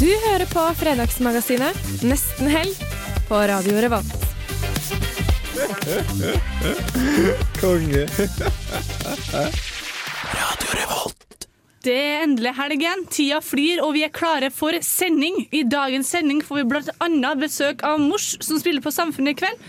Du hører på Fredagsmagasinet Nesten helg på Radio Revolt. Konge. Radio Revolt. Det er endelig helgen. Tida flyr, og vi er klare for sending. I dagens sending får vi bl.a. besøk av Mors, som spiller på Samfunnet i kveld.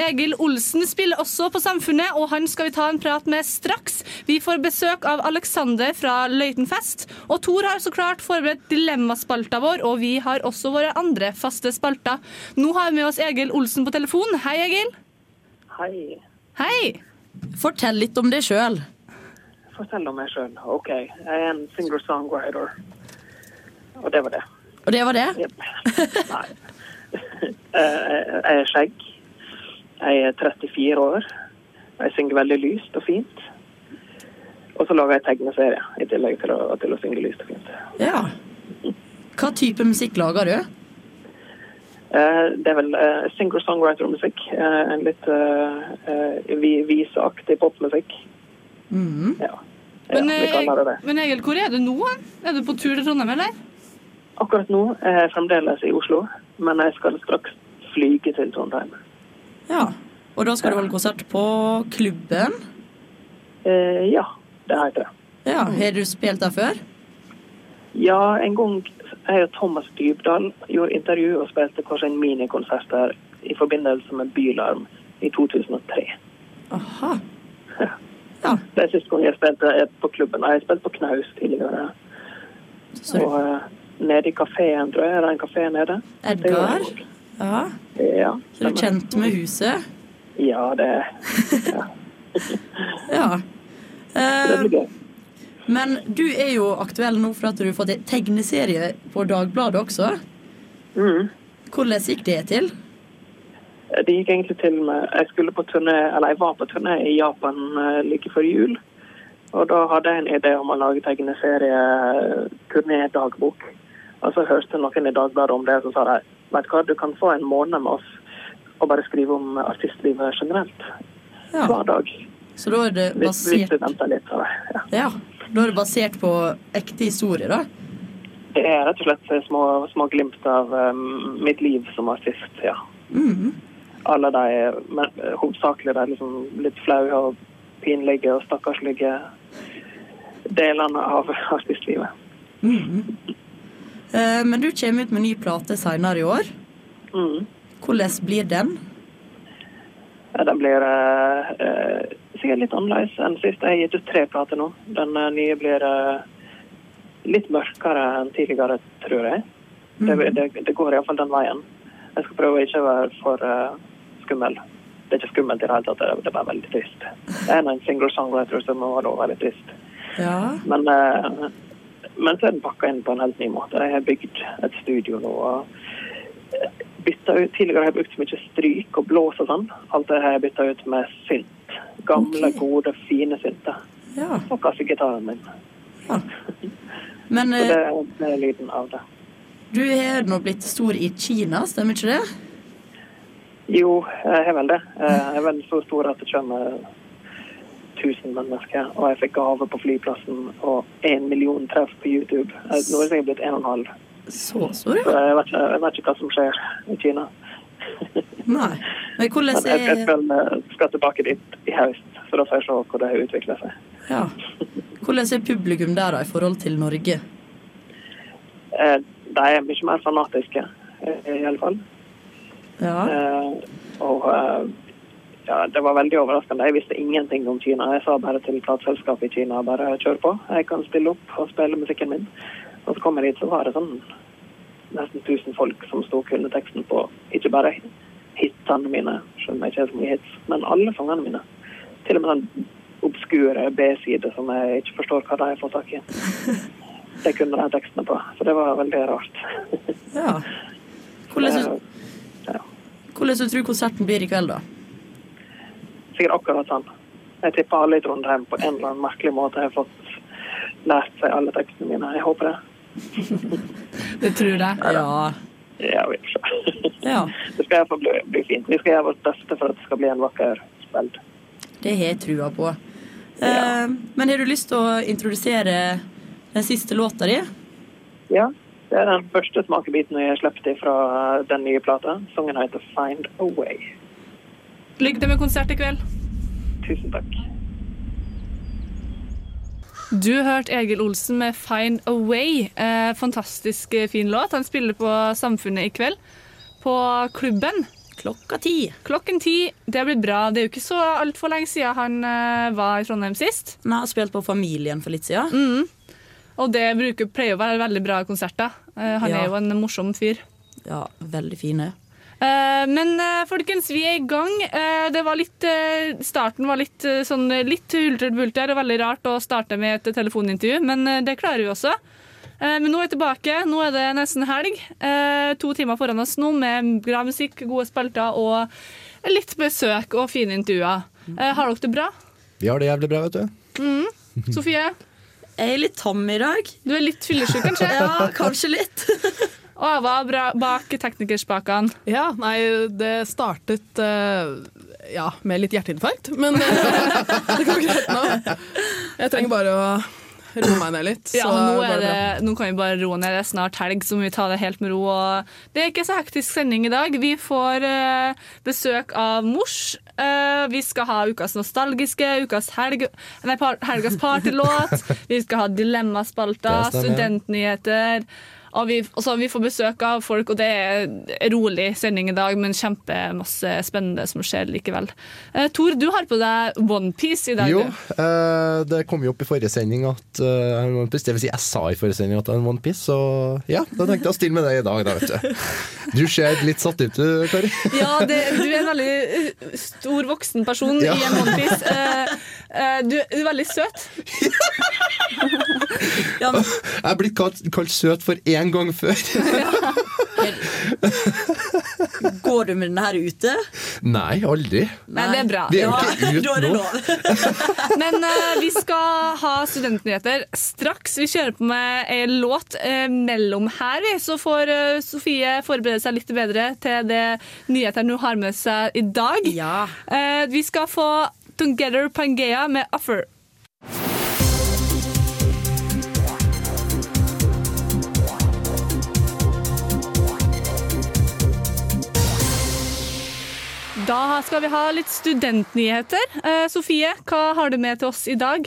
Egil Olsen spiller også på Samfunnet, og han skal vi ta en prat med straks. Vi får besøk av Alexander fra Løitenfest. Og Tor har så klart forberedt dilemmaspalta vår, og vi har også våre andre faste spalter. Nå har vi med oss Egil Olsen på telefon. Hei, Egil. Hei. Hei. Fortell litt om deg sjøl. Fortell om meg sjøl. OK. Jeg er en singer-songwriter. Og det var det. Og det var det? Jepp. Nei. Eh, Jeg er skjegg. Jeg er 34 år. Jeg synger veldig lyst og fint. Og så lager jeg tegneserie i tillegg til å, til å synge lyst og fint. Ja. Hva type musikk lager du? Eh, Det er vel eh, singer-songwriter-musikk. Eh, En litt eh, viseaktig popmusikk. Mm. Ja. ja, Men, eh, men Egil, hvor er du nå? Er du på tur til Trondheim, eller? Akkurat nå er jeg fremdeles i Oslo, men jeg skal straks flyge til Trondheim. Ja. Og da skal du holde konsert på klubben? Eh, ja, det heter det. Ja. Har du spilt der før? Ja, en gang jeg og Thomas Dybdahl gjorde intervju og spilte kanskje en minikonsert der i forbindelse med Bylarm i 2003. Aha. Ja. Det er siste gang jeg spilte er på klubben. Jeg har spilt på Knaus tidligere. Sorry. Og eh, nede i kafeen, tror jeg. Er det en kafé nede? Edgar? Det Ja. Ja. Så du er kjent med huset? Ja, det, Ja. det Eh, blir gøy. men du er jo aktuell nå for at du har fått en tegneserie på Dagbladet også. Mhm. Hvordan gikk det til? Det gikk egentlig til med Jeg skulle på turné, eller jeg var på turné i Japan eh, like før jul. Og da hadde jeg en idé om å lage tegneserie turnédagbok. Og så hørte noen i Dagbladet om det, og så sa de vet hva, du kan få en måned med oss og bare skrive om artistlivet generelt. Ja. Hver dag. Så da er det Hvis, hvis basert venter litt. Så, ja. Ja. Da er det basert på ekte historier, da? Det er rett og slett små, små glimt av um, mitt liv som artist, ja. Mhm. Alle de, men eh, hovedsakelig de liksom litt flaue og pinlige og stakkarslige delene av artistlivet. Mm Men du kommer ut med ny plate seinere i år. Mm. Hvordan blir den? Ja, Den blir eh, eh, sikkert litt annerledes enn sist. Jeg har gitt ut tre plater nå. Den eh, nye blir uh, litt mørkere enn tidligere, tror jeg. Det, det, det går iallfall den veien. Jeg skal prøve å ikke være for uh, skummel. Det er ikke skummelt i det hele tatt, det er- bare veldig trist. Det er en single songwriter som må være veldig trist. Ja. Men, eh, men så er den pakka inn på en helt ny måte. Jeg har bygd et studio nå. og eh, bytta ut, Tidligere har jeg brukt mye stryk og blås og sånn. Alt det har jeg bytta ut med synt. Gamle, okay. gode, fine synter. ja. Og kassegitaren min. Men Så eh, det, det er lyden av det. du har nå blitt stor i Kina, stemmer ikke det? Jo, jeg har vel det. Jeg er vel så stor at det kommer 1000 mennesker. Og jeg fikk gave på flyplassen og én million treff på YouTube. Nå er det sikkert blitt en og en halv. Så stor, ja. jeg vet, ikke, jeg vet ikke hva som skjer i Kina. Nei. Men hvordan er jeg, jeg skal, eh, skal tilbake dit i høst, så da får jeg se hvor det utvikler seg. ja. Hvordan er publikum der da, i forhold til Norge? Eh, De er mye mer fanatiske, eh, i alle fall. Ja. Eh, Og eh, ja, det var veldig overraskende. Jeg visste ingenting om Kina. Jeg sa bare til plateselskapet i Kina bare kjør på. Jeg kan spille opp og spille musikken min. Og så kom jeg dit, så var det sånn nesten 1000 folk som sto og kunne teksten på ikke bare hitene mine, selv jeg ikke har så mye hits, men alle sangene mine. Til og med den obskure B-side som jeg ikke forstår hva de har fått tak i. det kunne de tekstene på. Så det var veldig rart. Ja. Hvordan, Ja. hvordan du tror konserten blir i kveld, da? Sikkert akkurat sånn. Jeg tipper alle i Trondheim på en eller annen merkelig måte har fått lært seg alle tekstene mine. Jeg håper det. du tror det? Ja. Ja, vi får se. ja. Det skal iallfall bli, bli fint. Vi skal gjøre vårt beste for at det skal bli en vakker spill. Det har jeg trua på. Eh, men har du lyst til å introdusere den siste låta di? Ja, det er den første smakebiten vi har sluppet fra den nye plata. Sangen heter Find a Way. Lykke til med konsert i kveld. Tusen takk. Du hørte Egil Olsen med 'Find a Way'. Eh, fantastisk eh, fin låt. Han spiller på Samfunnet i kveld. På klubben. Klokka ti. Klokken ti. Det blir bra. Det er jo ikke så altfor lenge siden han eh, var i Trondheim sist. Han har spilt på Familien for litt siden. Mm. Og det bruker, pleier å være veldig bra konserter. Eh, han Ja. er jo en morsom fyr. Ja, veldig fine. Eh, men eh, folkens, vi er i gang. Eh, det var litt, starten var litt sånn litt hulter-bulter og veldig rart å starte med et telefonintervju, men det klarer vi også. Eh, men nå er vi tilbake. Nå er det nesten helg. Eh, to timer foran oss nå med bra musikk, gode spalter og litt besøk og fine intervjuer. Har dere det bra? Vi har det jævlig bra, vet du. Mm. Sofie? Jeg er litt tam i dag. Du er litt fyllesyk, kanskje? Ja, kanskje litt. Og hva bra bak teknikerspakene. Ja, nei, det startet uh, ja, med litt hjerteinfarkt, men uh, det går greit nå. Jeg trenger bare å roe meg ned litt. Ja, så nå, er det nå kan vi bare roe ned. Det er snart helg, så må vi ta det helt med ro. Og det er ikke så hektisk sending i dag. Vi får uh, besøk av mors. Uh, vi skal ha ukas nostalgiske, ukas helg, nei, par, helgas partylåt. vi skal ha dilemmaspalter, studentnyheter. Og vi, også, vi får besøk av folk, og det er rolig sending i dag, men kjempemasse spennende som skjer likevel. Eh, Tor, du har på deg OnePiece i dag. Jo, eh, det kom jo opp i forrige sending at uh, har OnePiece. Det vil si, jeg sa i forrige sending at jeg har en OnePiece, så ja, da tenkte jeg å stille med det i dag, da, vet du. Du ser litt satt ut, du, Kari. Ja, det, du er en veldig uh, stor voksen person Ja. i en OnePiece. Eh, eh, du, du er veldig søt. Ja, men, Jeg er blitt kalt, kalt søt for én gang før. går du med den her ute? Nei, aldri. Men det er bra. Vi er jo ikke ut da det nå. Men eh, vi skal ha studentnyheter straks. Vi kjører på med ei låt eh, mellom her, vi. Så får eh, Sofie forberede seg litt bedre til det nyhetene hun har med seg i dag. Ja. Eh, vi skal få Together Pangea med Offer. Da skal vi ha litt studentnyheter. Eh, Sofie, hva har du med til oss i dag?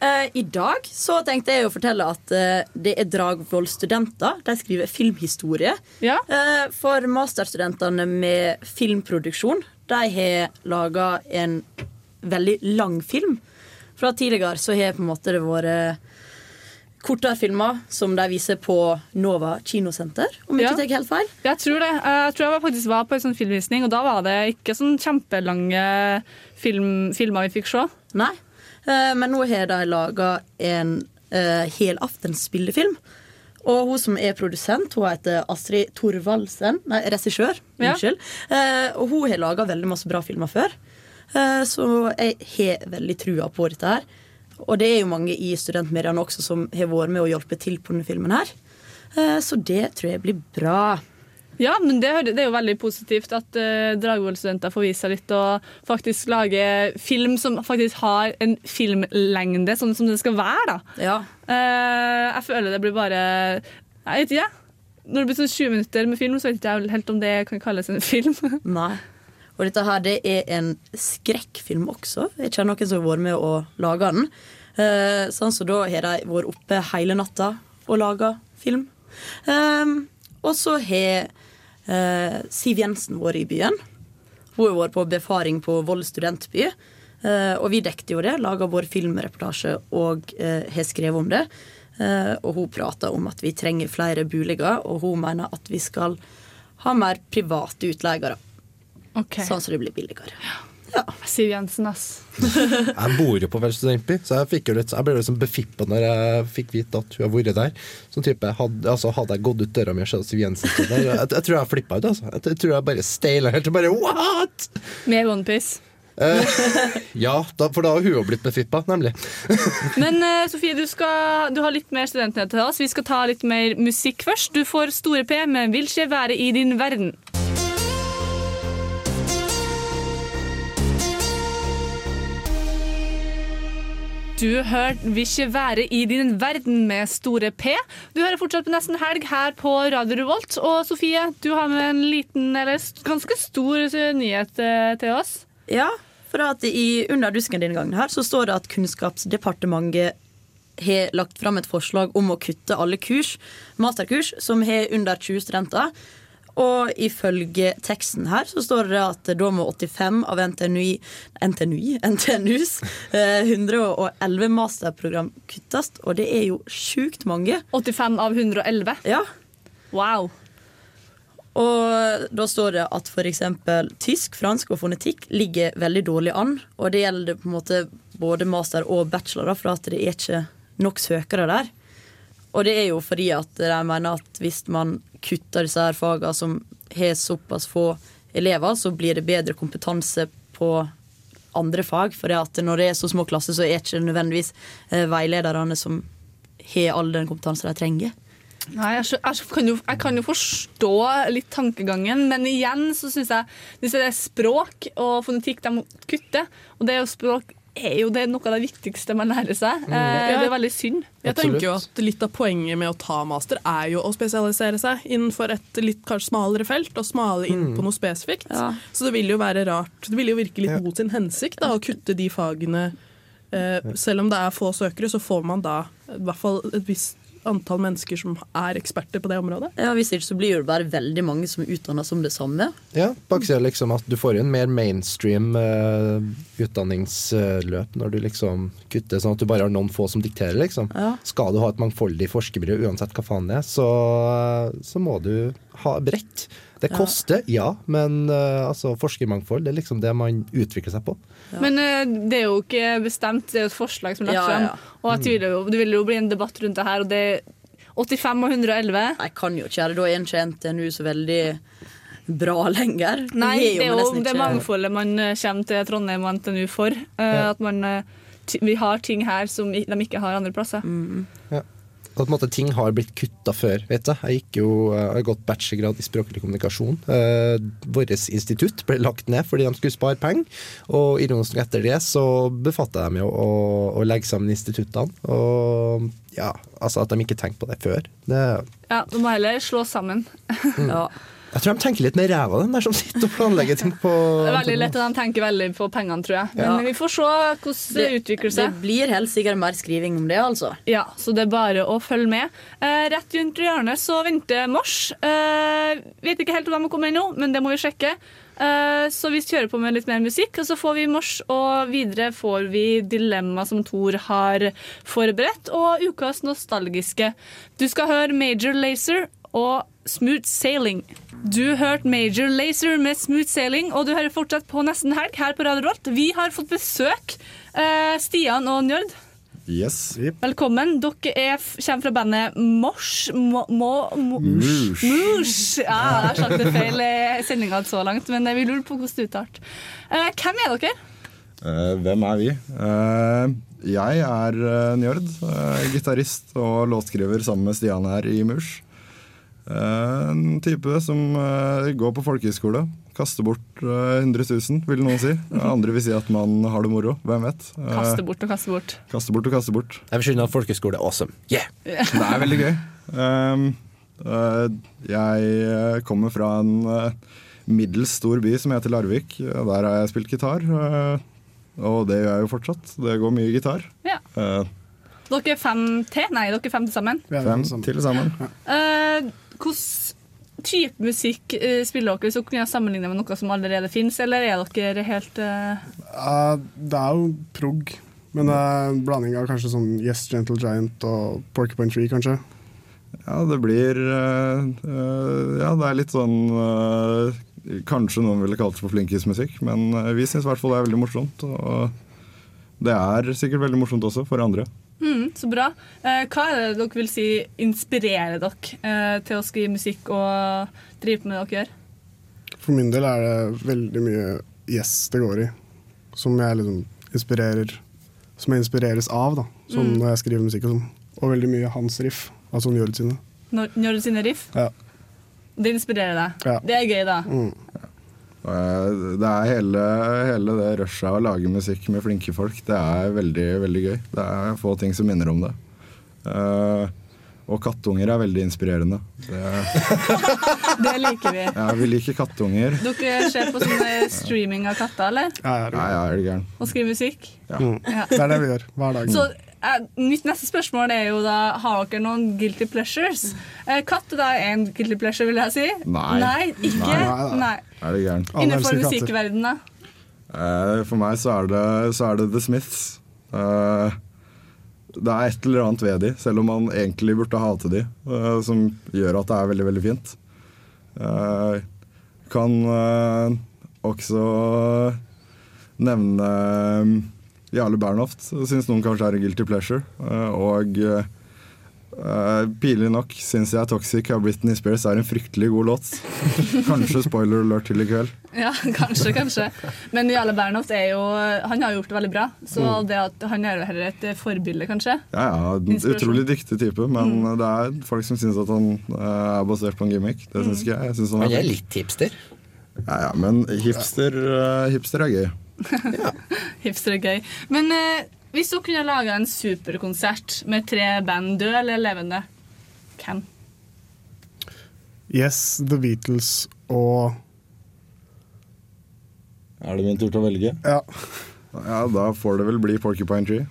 Eh, I dag så tenkte jeg å fortelle at eh, det er Dragvoll-studenter. De skriver filmhistorie. Ja. Eh, for masterstudentene med filmproduksjon, de har laga en veldig lang film. Fra tidligere så har på en måte det vært kortere filmer som de viser på Nova kinosenter, om jeg Ja. ikke tar helt feil. Jeg tror det. Jeg tror jeg var- faktisk var på en sånn filmvisning, og da var det ikke sånn kjempelange film, filmer vi fikk se. Nei. Eh, men nå har de laga en uh, helaftens spillefilm. Og hun som er produsent, hun heter Astrid Thorvaldsen. Nei, regissør. Ja. Unnskyld. Eh, og hun har laga veldig masse bra filmer før. Eh, så jeg har veldig trua på dette her. Og det er jo mange i studentmediene også som har vært med å hjelpe til på denne filmen her. Eh, så det tror jeg blir bra. Ja, men det, det er jo veldig positivt at uh, Dragvoll-studenter får vise seg litt og faktisk lage film som faktisk har en filmlengde, sånn som det skal være. da. Ja. Uh, jeg føler det blir bare Jeg vet ikke. Når det blir sånn 20 minutter med film, så vet ikke jeg helt om det kan kalles en film. Nei. Og dette her, det er en skrekkfilm også. Jeg kjenner noen som har vært med å lage den. Eh, sånn så da har de vært oppe hele natta og laga film. Eh, og så har eh, Siv Jensen vært i byen. Hun har vært på befaring på Vold studentby. Eh, og vi dekte jo det, laga vår filmreportasje og eh, har skrevet om det. Eh, og hun prata om at vi trenger flere boliger, og hun mener at vi skal ha mer private utleiere. Ok. Sånn så det blir billigere. Siv Jensen, ass. Jeg bor jo på Vel studentby, så jeg, fikk jo litt, jeg ble liksom befippa når jeg fikk vite at hun har vært der. Sånn type, hadde, altså, hadde jeg gått ut døra mi og sett Siv Jensen stå der, jeg, jeg, tror jeg flippa ut. Altså. Jeg, jeg tror jeg bare steila helt og bare what?! Med OnePiece. Eh, ja, da, for da har hun jo blitt befippa, nemlig. Men eh, Sofie, du, skal, du har litt mer studentnyheter til oss. Vi skal ta litt mer musikk først. Du får Store P med 'Vil ikke være i din verden'. Du hører 'Vil ikke være i din verden' med Store P. Du hører fortsatt på Nesten Helg her på Radio Revolt. Og Sofie, du har med en liten, eller ganske stor eh, nyhet eh, til oss. Ja, for at i Under dusken denne gangen her så står det at Kunnskapsdepartementet har lagt fram et forslag om å kutte alle kurs, masterkurs som har under 20 studenter. Og ifølge teksten her så står det at da må 85 av NTNUI, NTNUI, NTNUs eh, 111 masterprogram kuttes, og det er jo sjukt mange. 85 av 111? Ja. Wow. Og da står det at f.eks. tysk, fransk og fonetikk ligger veldig dårlig an. Og det gjelder på en måte både master og bachelor, for at det er ikke nok søkere der. Og det er jo fordi at de mener at hvis man kutter disse her fagene som har såpass få elever, så blir det bedre kompetanse på andre fag. For når det er så små klasser, så er det ikke nødvendigvis eh, veilederne som har all den kompetansen de trenger. Nei, jeg, kan jo, jeg kan jo forstå litt tankegangen, men igjen så syns jeg hvis det er språk og fonetikk de må kutte, og det er jo språk er jo det noe av det viktigste man lærer seg. Mm. Eh, det er veldig synd. Jeg tenker jo at Litt av poenget med å ta master er jo å spesialisere seg innenfor et litt kanskje smalere felt, og smale inn Mm. på noe spesifikt. Ja. Så det vil jo være rart. Det vil jo virke litt mot sin hensikt da, å kutte de fagene. Eh, selv om det er få søkere, så får man da i hvert fall et visst antall mennesker som er eksperter på det området. Ja, Hvis ikke så blir det bare veldig mange som er utdanna som det samme. Ja, baksida liksom at du får inn en mer mainstream uh, utdanningsløp når du liksom kutter sånn at du bare har noen få som dikterer, liksom. Ja. Skal du ha et mangfoldig forskermiljø, uansett hva faen det er, så, så må du ha bredt. Det koster, ja, men uh, altså, forskermangfold det er liksom det man utvikler seg på. Men uh, det er jo ikke bestemt, det er jo et forslag som er lagt Ja, ja, frem. ja. Og jeg tviler jo, det vil jo bli en debatt rundt det her, og det er 85 og 111. Jeg kan jo ikke det. Da er ikke NTNU så veldig bra lenger. Nei, det er jo det ikke- mangfoldet man eh, kommer til Trondheim og NTNU for. Uh, Ja. At man, vi har ting her som de ikke har andre plasser. Ja. På en måte ting har blitt kutta før, vet jeg. Jeg gikk jo, eh, jeg har gått bachelorgrad i språklig kommunikasjon. Eh, Vårt institutt ble lagt ned fordi de skulle spare penger, og ironisk etter det så befatta de jo å, å legge sammen instituttene. Og ja, altså at de ikke tenkte på det før. Det, Ja, De må heller slå sammen. Ja. Jeg tror de tenker litt med ræva, den der som sitter og planlegger ting på Det er veldig lett at de tenker veldig på pengene, tror jeg. Men Ja. vi får se hvordan det, utvikler seg. Det blir helt sikkert mer skriving om det, altså. Ja, så det er bare å følge med. Eh, rett rundt hjørnet så venter Mors. Eh, vet ikke helt hva de kommer ennå, men det må vi sjekke. Eh, så vi kjører på med litt mer musikk, og så får vi Mors, og videre får vi Dilemma som Thor har forberedt, og ukas nostalgiske. Du skal høre Major Lazer og Smooth Sailing. Du hørte Major Lazer med Smooth Sailing, og du hører fortsatt på Nesten Helg her på Radio Rolt. Vi har fått besøk. Eh, Stian og Njord. Yes. Velkommen. Dere er, f- kommer fra bandet Mosh. Mo. Ja, jeg har sagt det feil i sendinga så langt, men vi lurer på hvordan det uttalt. Eh, hvem er dere? Eh, hvem er vi? Eh, jeg er uh, Njord. Uh, Gitarist og låtskriver sammen med Stian her i Mush. Eh, en type som eh, går på folkehøyskole. Kaster bort eh, 100 000, vil noen si. Andre vil si at man har det moro. Hvem vet? Kaster Kaste bort og kaste bort. Kaste bort og kaste bort. Jeg vil skynde at folkehøyskole er awesome. Yeah! Det er veldig gøy. Um, eh, jeg eh, kommer fra en eh, middels stor by som heter Larvik. Der har jeg spilt gitar. eh, og det gjør jeg jo fortsatt. Det går mye gitar. Ja. Eh, Dere er fem til? Nei, dere er fem til sammen. fem til sammen. Eh, Hvilken type musikk eh, spiller dere, så kunne jeg sammenligne med noe som allerede finnes, eller er dere helt uh... Uh, det er jo prog, men det er en blanding av kanskje sånn Yes Gentle Giant og Porcupine Tree, kanskje. Ja, det blir eh, Ja, det er litt sånn kanskje noen ville kalt det for flinkismusikk, men vi syns i hvert fall det er veldig morsomt. Og det er sikkert veldig morsomt også for andre. Mm, så bra. Eh, hva er det dere vil si inspirerer dere eh, til å skrive musikk og drive med det dere gjør? For min del er det veldig mye yes det går i, som jeg liksom inspirerer Som jeg inspireres av, da, sånn Mm. når jeg skriver musikk og sånn. Og veldig mye hans riff, altså Njord sine. Når sine riff? Ja. Det inspirerer deg. Ja. Det er gøy, da. Mm. Eh, Det er hele, hele det rushet av å lage musikk med flinke folk. Det er veldig, veldig gøy. Det er få ting som minner om det. Eh, og kattunger er veldig inspirerende. Det, Det liker vi. ja, vi liker kattunger. Dere ser på sånne streaming av katter, eller? Ja, Nei, det er gæren. Og skriver musikk? Ja. Mm. Ja. Det er det vi gjør hver dag. Så eh, mitt neste spørsmål er jo da Har dere noen guilty pleasures? Katt katt er en guilty pleasure, vil jeg si. Nei. ikke? Nei. Nei. Er det gæren? Innenfor musikkverdenen, da? Eh, For meg så er det, så er det The Smiths. Eh, det er et eller annet ved de, selv om man egentlig burde hate de, eh, som gjør at det er veldig, veldig fint. Eh, kan eh, også nevne eh, Jarle Bernhoft, syns noen kanskje er en guilty pleasure. Eh, og Uh, pinlig nok syns jeg Toxic av Britney Spears er en fryktelig god låt. Kanskje spoiler alert til i kveld. Ja, kanskje, kanskje. Men Jarle Bernhoft er jo Han har gjort det veldig bra. Så Mm. det at han er heller et forbilde, kanskje. Ja, ja, utrolig dyktig type, men Mm. det er folk som syns at han uh, er basert på en gimmick. Det syns Mm. ikke jeg. jeg synes han Han er litt hipster. Ja, ja, men hipster, uh, hipster er gøy. Hipster er gøy. Men eh, hvis dere kunne laga en superkonsert med tre band, døde eller levende, hvem? Yes, The Beatles og Er det min tur til å velge? Ja. Ja, Da får det vel bli Porcupine Tree.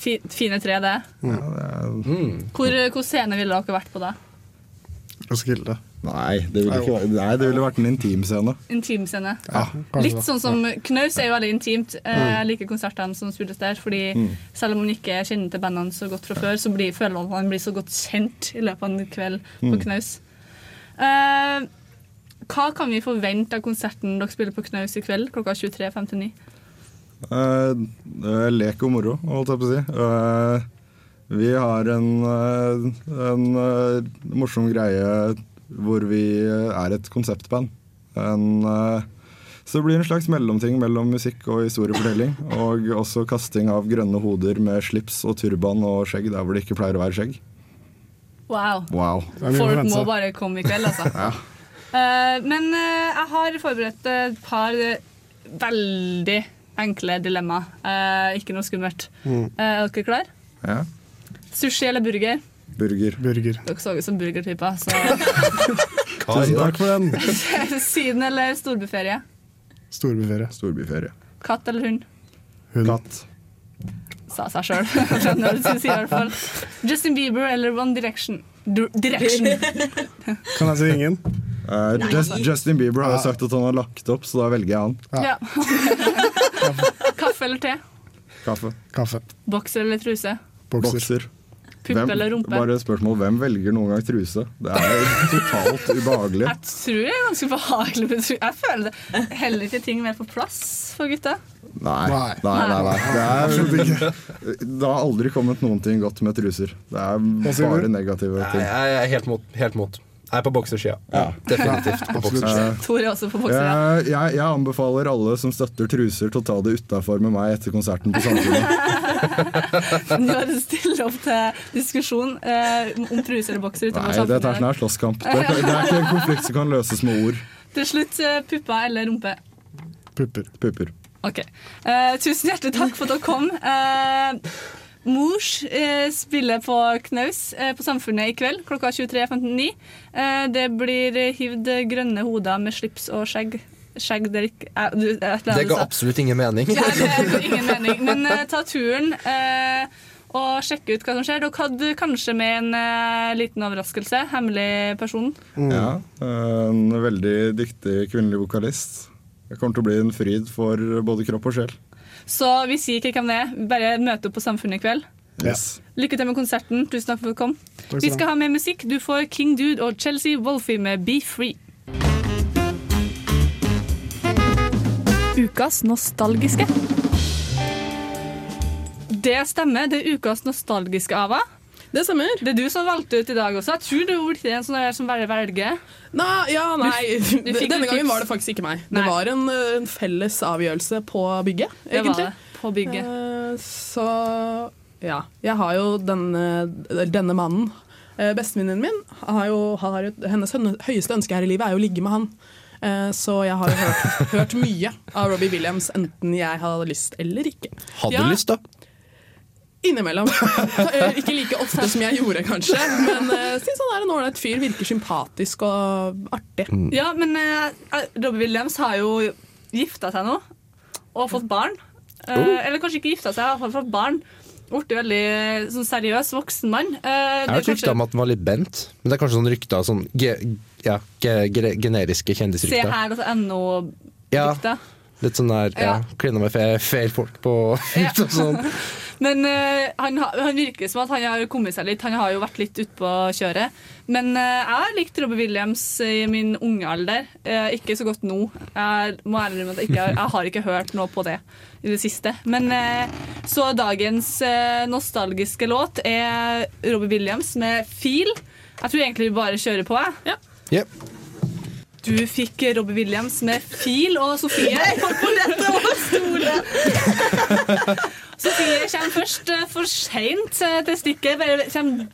Fi, fine tre, det. Ja, det er, Hvor, hvor scene ville dere vært på da? Roskilde. Nei, det ville, ikke, nei, det ville vært en intimscene. Intimscene. Ja, Litt sånn som Knaus er jo veldig intimt. Eh, Mm. Jeg liker konsertene som spilles der. Fordi Mm. selv om man ikke kjenner til bandene så godt fra før, så blir, føler man at man blir så godt kjent i løpet av en kveld på Mm. Knaus. Uh, hva kan vi forvente av konserten dere spiller på Knaus i kveld klokka 23.59? Uh, eh, lek og moro, holdt jeg på å si. Eh, vi har en, en morsom greie hvor vi er et konseptband. En, eh, så det blir en slags mellomting mellom musikk og historiefortelling. Og også kasting av grønne hoder med slips og turban og skjegg der hvor det ikke pleier å være skjegg. Wow. Wow. Folk må bare komme i kveld, altså. Ja. Eh, men eh, jeg har forberedt et par eh, veldig enkle dilemmaer. Eh, ikke noe skummelt. Mm. Eh, er dere klar? Ja. Sushi eller burger? Burger. Burger. Dere så ut som burgertyper. Så Tusen takk for den. Syden eller storbyferie? Storbyferie. Storbyferie. Katt eller hund? Katt. Sa seg sjøl. Skjønner hva du sier, i hvert fall. Justin Bieber eller One Direction? Du direction. Kan jeg si ingen? Uh, Just, Justin Bieber har jo sagt at han har lagt opp, så da velger jeg han. Ja. Kaffe eller te? Kaffe. Kaffe. Bokser eller truse? Bokser. Pupp Hvem- eller rumpe? Bare et spørsmål, Hvem velger noen gang truse? Det er totalt ubehagelig. Jeg tror det er ganske behagelig. men Jeg føler det heller ikke ting mer på plass for gutta. Nei, nei, nei. nei. Det, er, det har aldri kommet noen ting godt med truser. Det er bare negative ting. Jeg er helt mot. Helt mot. Jeg er på boksersida. Ja. Definitivt på boksersida. Tor er også på boksere. Jeg, jeg, jeg anbefaler alle som støtter truser, til å ta det utafor med meg etter konserten på Samfunnet. Nå er det stille opp til diskusjon eh, om truser eller bokser utenfor Nei, dette er sånn slåsskamp. Det, det er ikke en konflikt som kan løses med ord. Til slutt eh, pupper eller rumpe. Pupper. Pupper. Ok. Eh, tusen hjertelig takk for at dere kom. Eh, Mors eh, spiller på Knaus eh, på Samfunnet i kveld klokka 23.59. Eh, det blir hivd grønne hoder med slips og skjegg. Skjegg det er ikke eh, du, Det ga absolutt ingen mening. Ja, det er ingen mening. Men eh, ta turen eh, og sjekk ut hva som skjer. Dere hadde kanskje med en eh, liten overraskelse. Hemmelig person. Ja, en veldig dyktig kvinnelig vokalist. Det kommer til å bli en fryd for både kropp og sjel. Så vi sier ikke hvem det er. Bare møte opp på Samfunnet i kveld. Yes. Lykke til med konserten. Tusen takk for at du kom. Vi skal ha mer musikk. Du får King Dude og Chelsea Wolfie med Be Free. Ukas nostalgiske. Det stemmer. Det er ukas nostalgiske Ava. Det stemmer. Det er du som valgte ut i dag også. Jeg tror du er ikke en sånn der som bare velger. Nei, ja, nei. Du- du Denne gangen var det faktisk ikke meg. Nei. Det var en, eh, en felles avgjørelse på bygget, Det var det. På bygget. Uh, Så ja. Jeg har jo denne, denne mannen. Eh, Bestevenninnen min har jo, har jo Hennes høyeste ønske her i livet er jo å ligge med han. Eh, Så jeg har hørt, hørt mye av Robbie Williams, enten jeg hadde lyst eller ikke. Hadde Ja. lyst, da? Innimellom. Eh, Ikke like ofte som jeg gjorde, kanskje. Men uh, syns han er en ålreit fyr. Virker sympatisk og artig. Ja, men uh, Robbie Williams har jo gifta seg nå og fått barn. Uh, Oh. Eller kanskje ikke gifta seg, i hvert fall fått barn. Blitt veldig sånn seriøs voksen mann. Uh, Jeg har er hørt rykter om at den var litt bent, men det er kanskje sånn rykter sånn ge, ja, ge, ge, generiske Se kjendisrykter. her, altså ennå Ja, litt sånn der ja, Ja. klina med feil folk på og sånn. Men uh, han, han virker som at han har kommet seg litt. Han har jo vært litt utpå kjøret. Men uh, jeg har likt Robbie Williams i min unge alder. Uh, ikke så godt nå. Jeg må ærlig innrømme at jeg, ikke har, jeg har ikke hørt noe på det i det siste. Men så dagens nostalgiske låt er Robbie Williams med 'Feel'. Jeg tror egentlig vi bare kjører på. Jeg. Yep. Du fikk Robbie Williams med 'Feel' og Sofie. Sofie kommer først eh, for seint eh, til stykket. Bare kommer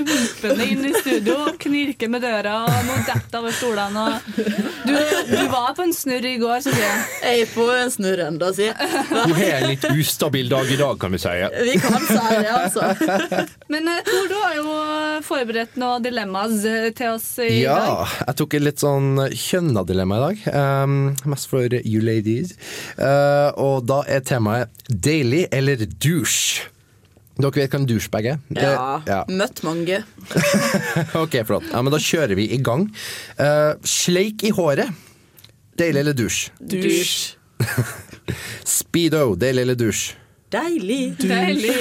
dumpende inn i studio og knirker med døra og må dette over stolene. Og du, du var på en snurr i går, sier Jeg Jeg er på en snurr ennå, si. Du har en litt ustabil dag i dag, kan vi si. Vi kan si det, altså. Men eh, Tor, du har jo forberedt noen dilemmas eh, til oss i Ja, dag. jeg tok et litt sånn kjønna dilemma i dag. Um, mest for you ladies. Uh, og da er temaet daily eller douche. Dere vet hva en douchebag er? Det- Ja. ja. Møtt mange. Ok, flott. Ja, men da kjører vi i gang. Uh, sleik i håret. Deilig eller dusj? Dusj. Speedo. Deilig eller dusj? Deilig. Deilig.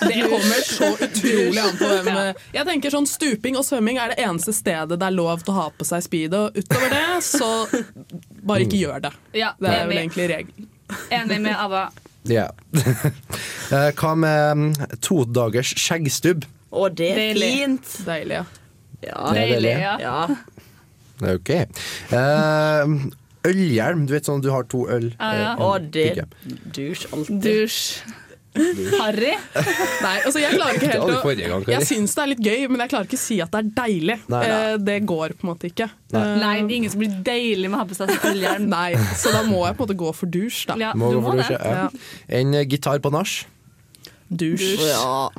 Det kommer så utrolig an på hvem Jeg tenker sånn Stuping og svømming er det eneste stedet det er lov til å ha på seg speedo. Utover det, så bare ikke gjør det. Ja, Det er vel egentlig regelen. Enig med Ava. Ja. Eh, Hva med mm, to dagers skjeggstubb? Å, det er Deilig. fint. Deilig, ja. Ja. Det deilig. ja. ja. Ok. Eh, ølhjelm. Du vet sånn du har to øl. Ja, ja. eh, Å, det dusj alltid. Dusj. Harry. Nei, altså jeg klarer ikke Det helt gang, å Jeg syns det er litt gøy, men jeg klarer ikke å si at det er deilig. Nei, nei. Eh, Det går på en måte ikke. Nei. Eh, Nei, det er ingen som blir deilig med å ha på seg. Nei, så da må jeg på en måte gå for dusj, da. Ja, Må du må for det. ja. Ja. En eh, gitar på nach. Dusj. Ja.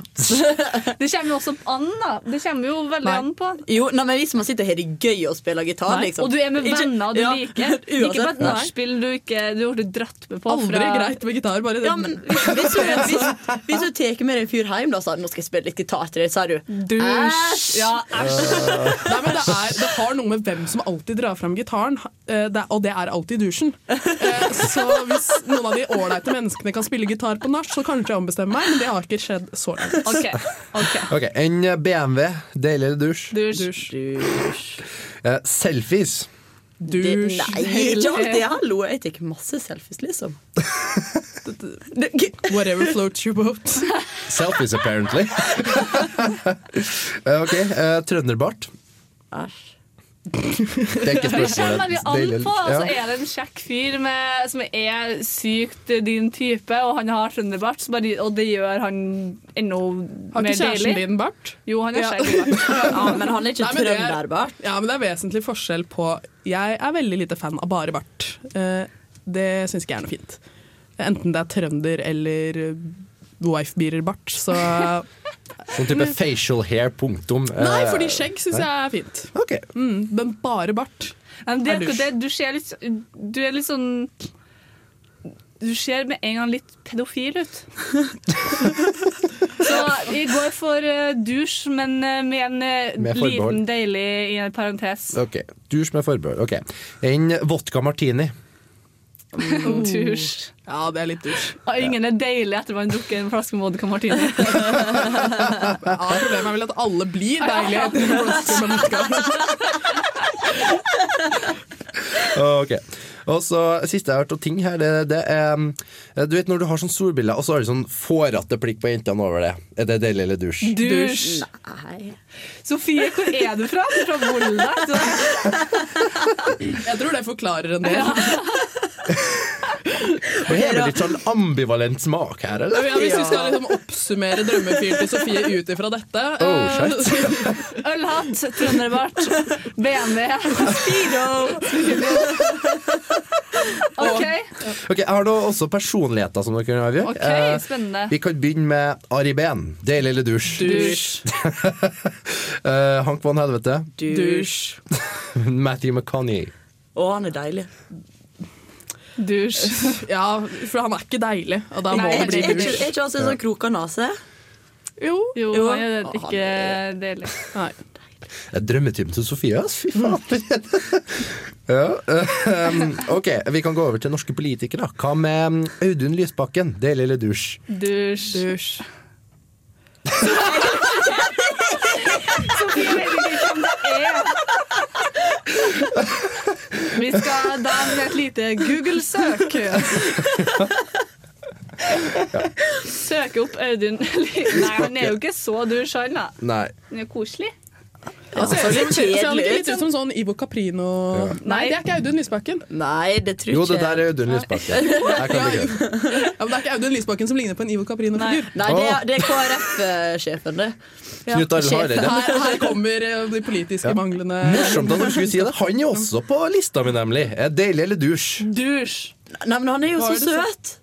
Det kommer jo også an, da. Det kommer jo veldig Nei. an på. Jo, nei, men hvis man sitter her i det gøy og spiller gitar, Nei, liksom Og du er med Ikke- venner du ja, liker. Ikke på et nachspiel du ikke du ble dratt med på. Aldri fra- greit med gitar, bare Ja, men hvis du, hvis, hvis du tar med deg en fyr hjem da, så nå skal jeg spille litt gitar til deg, så er du Dusj. Ja, æsj. Nei, men det, er, det har noe med hvem som alltid drar fram gitaren, eh, det, og det er alltid dusjen. Eh, Så hvis noen av de ålreite menneskene kan spille gitar på nach, så kanskje jeg ombestemmer meg, men det har ikke skjedd så langt. Okay. Okay. Ok, En BMW. Deilig eller dusj? Dusj. Dusj. Eh, selfies. Det, Dusj. nei, ikke. Hallo, jeg tar masse selfies, liksom. Whatever floats your boat. Selfies, apparently. Eh, ok, uh, trønderbart. Æsj. Det er ikke Det kommer spørsmålet. veldig Deilig an på. Altså, er det en kjekk fyr med, som er sykt din type, og han har trønderbart, og det gjør han enda Har mer ikke kjæresten deilig? din bart? Jo, han har Ja. skjeggbart. Ja, men han er ikke det er- trønderbart. Ja, men det er vesentlig forskjell på Jeg er veldig lite fan av bare bart. Eh, Det syns ikke jeg er noe fint. Enten det er trønder eller wife-beater-bart, så Sånn type facial hair, punktum. Eh, Nei, fordi skjegg syns jeg er fint. Okay. Mm, men bare bart. Men det, dusj. det, du ser litt Du er litt sånn Du ser med en gang litt pedofil ut. Så vi går for uh, dusj, men eh, med en eh, Med liten deilig i en parentes. Ok, Dusj med forbehold. Ok. En vodka martini. Dusj. Ja, det er litt dusj. Og ingen er deilig etter man drukker en flaske vodka martini. Ja, problemet er vel at alle blir deilige etter en flaske med vodka. Ok. Og så Siste jeg har hørt av ting her, det, det er um, Du vet når du har sånn solbriller, og så har du sånn fårete blikk på jentene over det. Er det deilig eller dusj? Dusj. Nei. Sofie, hvor er du fra? Du er fra Volda? Jeg tror det forklarer en del. Og her er det litt sånn ambivalent smak her, eller? Ja, hvis vi skal liksom oppsummere drømmefyren til Sofie ut ifra dette Oh, eh. Ølhatt, trønderbart, BMW, Speedo. OK, Ok, Jeg har da også personligheter som dere kan avgjøre. ok, Eh, spennende. vi kan begynne med Ari Behn. Deilig eller dusj? Dusj. Eh, Hank von Helvete. Dusj. Matthew McConney. Å, han er deilig. Dusj. Ja, for han er ikke deilig, og da må Nei, det bli dusj. er ikke han sånn kroka nese? Jo. Jo, Jo. han er ikke deilig. Nei. Det Drømmetypen til Sofie, ass. Fy faen. ja, eh, um, ok, vi kan gå over til norske politikere. Hva med Audun Lysbakken? Deilig eller dusj? Dusj. Dusj. Sofie vet ikke hvem det er. Vi skal da med et lite Google-søk. Søke opp Audun Nei, han er jo ikke så dusj, han da. Nei. Han er koselig. Han ser, så litt ser, ser han ikke ut. litt ut som sånn Ivo Caprino Nei, det er ikke Audun Lysbakken. Nei, det tror Jo, det der er Audun Lysbakken. Ja, men det er ikke Audun Lysbakken som ligner på en Ivo Caprino-figur. Nei, det er, det er KrF-sjefen, det. Knut Arild Hareide. Her, her kommer eh, de politiske manglene. Morsomt at du skulle si det. Han er også på lista mi, nemlig. Er Deilig eller dusj? Dusj. Nei, men han er jo Hva så søt!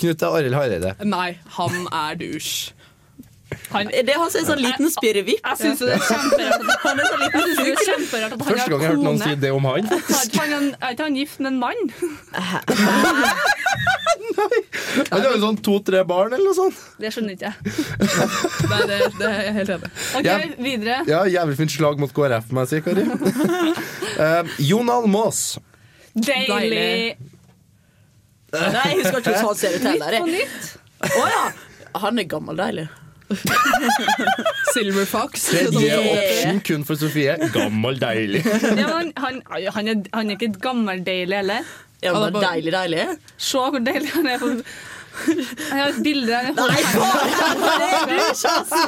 Knut Arild Hareide. Nei, han er dusj. Han, Det er han som er sånn liten spirrevipp. jeg syns det er kjemperart han er så liten. Det er kjemperart at han Første gang jeg har hørt noen si det om han. Er ikke han, han gift med en mann? Nei! Han har jo sånn to-tre barn eller noe sånt. Det skjønner ikke jeg. Nei, det, det er jeg helt enig. OK, Ja. videre. Ja, Jævlig fint slag mot KrF, må jeg si, Kari. uh, Jon Almås. Deilig. Nei, jeg husker ikke hvordan han ser ut heller. På jeg. nytt. Å ja! Han er gammeldeilig. Silver Fox. Tredje Yeah. option kun for Sofie. Gammel deilig. Ja, men han, han, han, er, han er ikke gammel deilig heller. Ja, Han er bare- deilig, deilig. Se hvor deilig han er. Jeg har et bilde. Nei, faen! Han dusj, altså!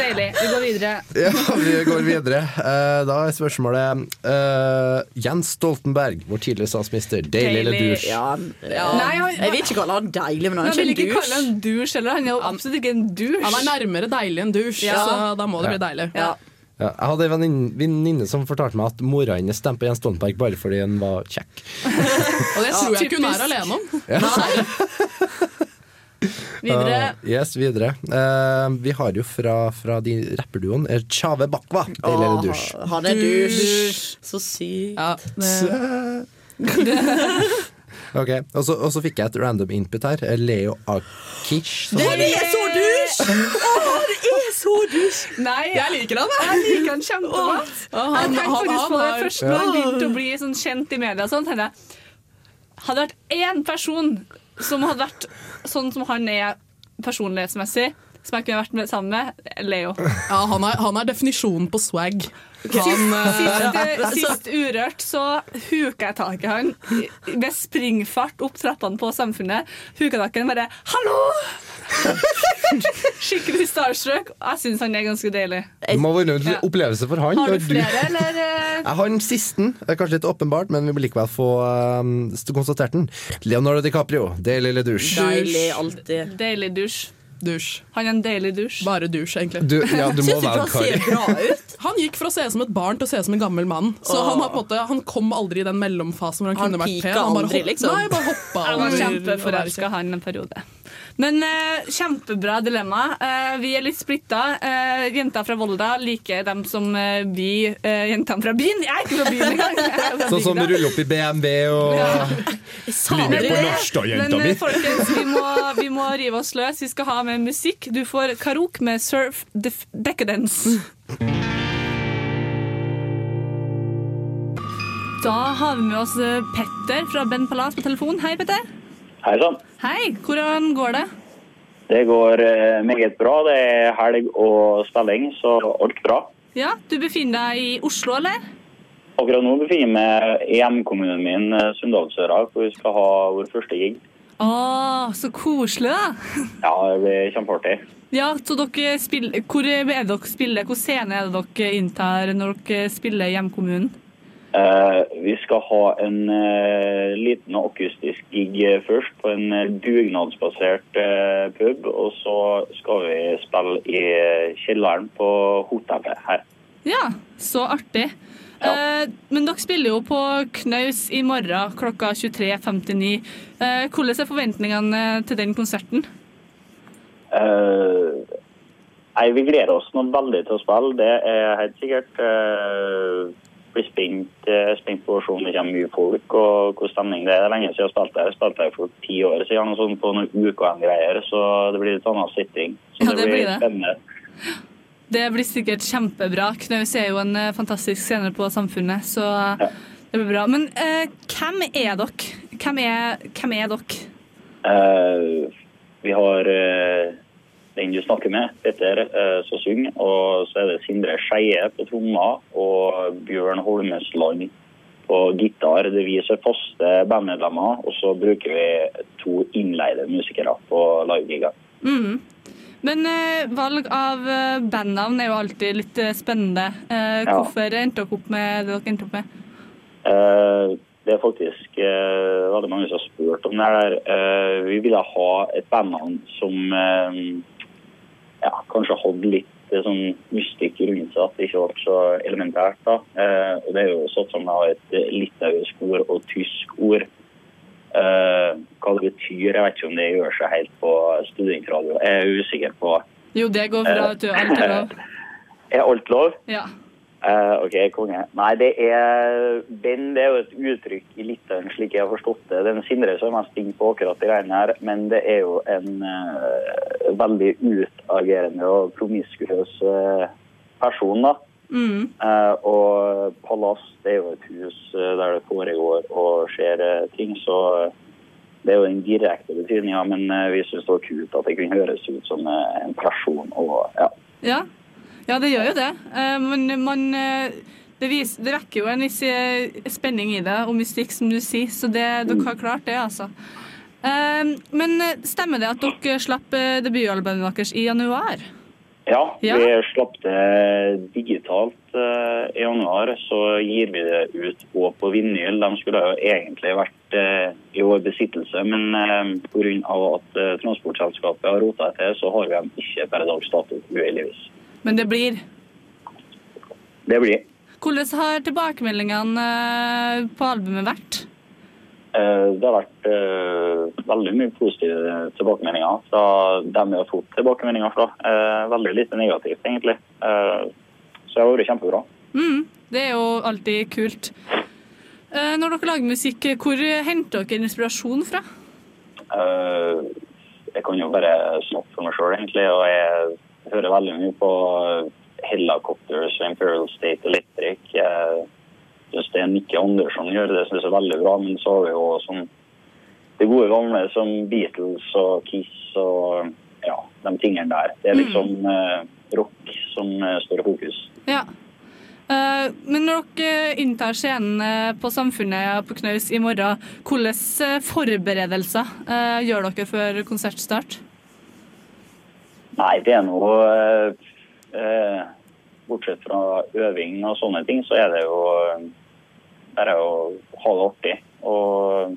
Deilig. Vi går videre. Ja, vi går videre. Eh, da er spørsmålet uh, Jens Stoltenberg, vår tidligere statsminister. Deilig eller dusj? Ja, ja. Nei, han- Jeg vil ikke kalle han deilig, men han Jeg er vil ikke ikke en kalle han dusj heller. Han er absolutt ikke en dusj. Han er nærmere deilig enn dusj, Ja. så da må det bli deilig. Ja. Ja, jeg hadde en venninne- som fortalte meg at mora hennes stemte på Jens Stoltenberg bare fordi han var kjekk. Og det tror jeg ikke hun er alene om. Videre. Uh, yes, videre. Uh, vi har jo fra, fra de rapperduoen eh, Chave Bakwa. Deilig eller dusj? Han er dusj. Så sykt. Ja, det, Ok, og så, fikk jeg et random input her. Eh, Leo Akish. Det er så dusj! Åh, det er så dusj! Nei, jeg liker han, jeg liker han kjempegodt. Ja, Jeg han, tenkte faktisk på det først når han begynte å bli sånn kjent i media. Sånn, tenkte jeg, hadde det vært én person som hadde vært sånn som han er personlighetsmessig, som jeg kunne vært med sammen med, Leo. Ja, han er, han er definisjonen på swag. Han, eh, Sist, eh, sist Urørt så huka jeg tak i han med springfart opp trappene på Samfunnet. Huka tak i han bare 'hallo!' Skikkelig starstruck. Jeg syns han er ganske deilig. Det må være en opplevelse for han. Har du flere, eller? Jeg har den sisten. Det er kanskje litt åpenbart, men vi må likevel få um, konstatert den. Leonardo DiCaprio. Deilig eller dusj? Deilig alltid. Deilig dusj. Dusj. Han er en deilig dusj. Bare dusj, egentlig. Du, ja, du må Syns ikke være han ser bra ut? Han gikk fra å se ut som et barn til å se ut som en gammel mann. Så Åh. han, har på en måte, han kom aldri i den mellomfasen hvor han, Han kunne vært pen. Han bare aldri, hopp- liksom. Nei, bare hoppa var over- kjempeforelska i han en periode. Men uh, kjempebra dilemma. Uh, vi er litt splitta. Uh, jenter fra Volda liker dem som eh, vi uh, jentene fra byen. Jeg er ikke fra byen engang! Sånn som ruller opp i BMW og ja. med på norsk, da, jenta Men mi. Men folkens, vi må, vi må rive oss løs. Vi skal ha med musikk. Du får Karok med Surf Def Decadence. Da har vi med oss eh, Petter fra Ben Palas på telefon. Hei, Petter. Hei sann. Hei, hvordan går det? Det går eh, meget bra. Det er helg og spilling, så alt bra. Ja, Du befinner deg i Oslo, eller? Akkurat nå befinner jeg meg i hjemkommunen min, eh, Sunndalsøra, hvor vi skal ha vår første gig. Å, så koselig, da. Ja, det blir kjempeartig. Ja, så dere spiller, Hvor er det dere spiller? Hvor scene er det dere inntar når dere spiller i hjemkommunen? Eh, vi skal ha en eh, liten akustisk gig først på en eh, dugnadsbasert eh, pub. Og så skal vi spille i eh, kjelleren på hotellet her. Ja, så artig. Eh, men dere spiller jo på Knaus i morgen klokka 23.59. Eh, hvordan er forventningene til den konserten? Eh, nei, vi gleder oss nå veldig til å spille, det er helt sikkert. Uh, blir spent, eh, spent på å se om det kommer mye folk og hvor stemning det er. Det er lenge siden jeg har spilt der. Jeg spilte der for ti år siden sånn på noen UKM-greier, så det blir litt annen sitting. Så Ja, det blir det. spennende. Det blir sikkert kjempebra. Knaus er jo en eh, fantastisk scene på Samfunnet, så det blir bra. Men eh, hvem er dere? Hvem er, hvem er dere? Eh, vi har eh, den du snakker med, Petter, uh, som synger. Og så er det Sindre Skeie på trommer og Bjørn Holmesland på gitar. Det er vi som er faste bandmedlemmer, og så bruker vi to innleide musikere på livegiga. Mhm. Men eh, valg av eh, bandnavn er jo alltid litt eh, spennende. Eh, Ja. Hvorfor endte dere opp med det dere endte opp med? Eh, det er faktisk eh, veldig mange som har spurt om det her. Vi ville ha et bandnavn som ja, kanskje hadde litt sånn mystikk rundt seg, at det ikke ble så elementært. da. Og Det er jo sånn at vi har et litauisk ord og tysk ord. Eh, hva det betyr, jeg vet ikke om det gjør seg helt på studentradio. Jeg er usikker på. Jo, det går bra. at du. Alt er lov. Er alt lov? Ja. Uh, ok, konge. Nei, det er Ben det er jo et uttrykk i Litauen, slik jeg har forstått det. Den Sindre som er mest inn på akkurat de greiene her, men det er jo en uh, veldig utagerende og promiskuøs uh, person, da. Mm. Eh, og Palass det er jo et hus eh, der det foregår og skjer eh, ting, så eh, det er jo den direkte betydninga, men vi syns det var kult at det kunne høres ut som en person. og ja. Ja. ja, det gjør jo det. Eh, Men man det, viser, det vekker jo en viss spenning i det, og mystikk, som du sier. Så det, dere har klart det, altså. Men stemmer det at dere slapp debutalbumet deres i januar? Ja, Ja. vi slapp det digitalt eh, i januar. Så gir vi det ut òg på vinyl. De skulle jo egentlig vært eh, i vår besittelse, men eh, pga. at eh, transportselskapet har rota til, så har vi dem ikke per dags dato, uheldigvis. Men det blir. Det blir. Hvordan har tilbakemeldingene eh, på albumet vært? Eh, Det har vært eh, veldig mye positive tilbakemeldinger fra dem vi har fått tilbakemeldinger fra. Eh, Veldig lite negativt, egentlig. Så det har vært kjempebra. Mm, det er jo alltid kult. Når dere lager musikk, hvor henter dere inspirasjon fra? Jeg kan jo bare snakke for meg sjøl, egentlig. Og jeg hører veldig mye på Helicopters og Imperial State Electric. Syns det Nikki Andersson gjør, det synes jeg er veldig bra. Men så har vi jo sånn det gode gamle som Beatles og Kiss og ja, de tingene der. Det er liksom eh, rock som eh, står i fokus. Ja. Eh, Men når dere inntar scenen eh, på Samfunnet på Knaus i morgen, hvilke eh, forberedelser eh, gjør dere før konsertstart? Nei, det er noe eh, eh, Bortsett fra øving og sånne ting, så er det jo eh, bare å ha det artig og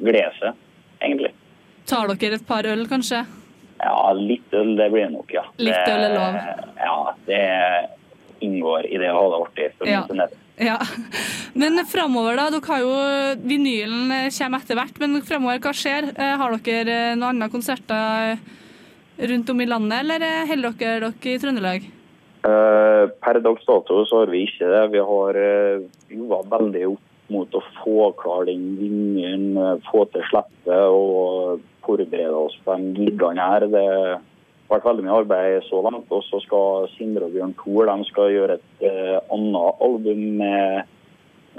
glede seg, egentlig. Tar dere et par øl, kanskje? Ja, litt øl, det blir nok, ja. Litt øl er lov. Ja, det inngår i det å ha det artig. For Ja. min del. Ja. Men framover, da. Dere har jo Vinylen kommer etter hvert, men framover, hva skjer? Eh, Har dere eh, noen andre konserter rundt om i landet, eller eh, holder dere dere i Trøndelag? Eh, per dags dato så har vi ikke det. Vi har uh, jobba veldig opp mot å få klar den vinylen, eh, få til slippet og forberede oss på de gigene her. Det har vært veldig mye arbeid så langt. Og så skal Sindre og Bjørn Thor de skal gjøre et eh, annet album med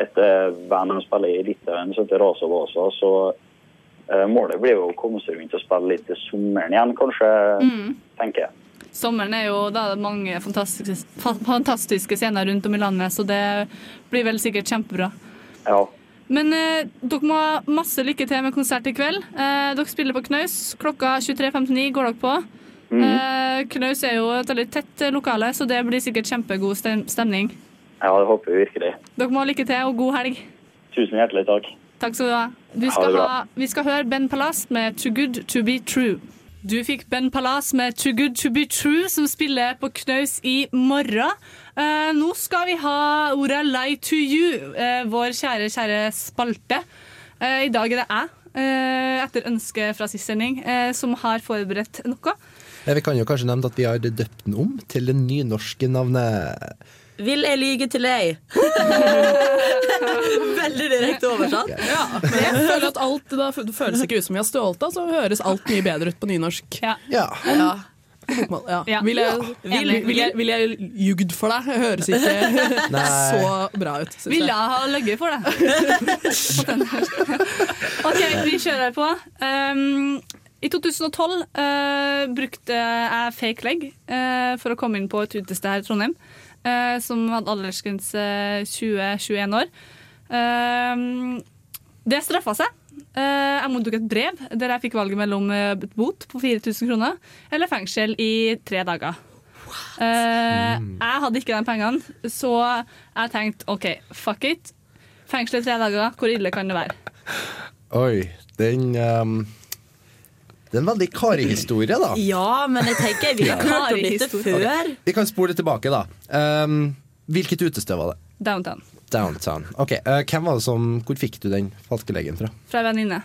et eh, band de spiller i Litauen som heter Rasa Vasa. Så eh, målet blir jo å komme seg rundt og spille litt til sommeren igjen, kanskje, Mm. tenker jeg. Sommeren er jo da er det mange fantastiske, fantastiske scener rundt om i landet, så det blir vel sikkert kjempebra. Ja. Men eh, dere må ha masse lykke til med konsert i kveld. Eh, dere spiller på Knaus. Klokka 23.59 går dere på. Mm. eh, Knaus er jo et veldig tett lokale, så det blir sikkert kjempegod stemning. ja, det håper vi virkelig. Dere må ha lykke til, og god helg. Tusen hjertelig takk. Takk skal du ha. Vi skal ha vi skal høre Ben Palast med Too Good To Be True. Du fikk Ben Palas med Too Good To Be True, som spiller på Knaus i morgen. Eh, nå skal vi ha ordet Lie To You, eh, vår kjære, kjære spalte. Eh, I dag er det jeg, eh, etter ønske fra sist sending, eh, som har forberedt noe. Eh, Vi kan jo kanskje nevne at vi har døpt den om til det nynorske navnet Vil jeg lyge til deg? Veldig direkte oversatt. Ja, men jeg føler at alt da det føles ikke ut som vi har stjålet så høres alt mye bedre ut på nynorsk. Ja. Ja. Ja. Ja. Vil, jeg, vil, vil, jeg, vil jeg ljugd for deg? Høres ikke Nei. så bra ut. Vil jeg. ha løyet for det? På den her. OK, vi kjører på. Um, I 2012 uh, brukte jeg fake leg uh, for å komme inn på et utested her i Trondheim, eh, som hadde aldersgrense 20-21 år. Eh, det straffa seg. Eh, jeg mottok et brev der jeg fikk valget mellom et bot på 4000 kroner eller fengsel i tre dager. Eh, jeg hadde ikke de pengene, så jeg tenkte OK, fuck it. Fengsel i tre dager, hvor ille kan det være? Oi, den um, Det er en veldig Kari-historie, da. Ja, men jeg tenker vi har hørt om dette før. Vi kan spole tilbake, da. Um, hvilket utested var det? Downtown. Downtown. Ok, uh, hvem var det som, Hvor fikk du den falske legen fra? Fra en venninne.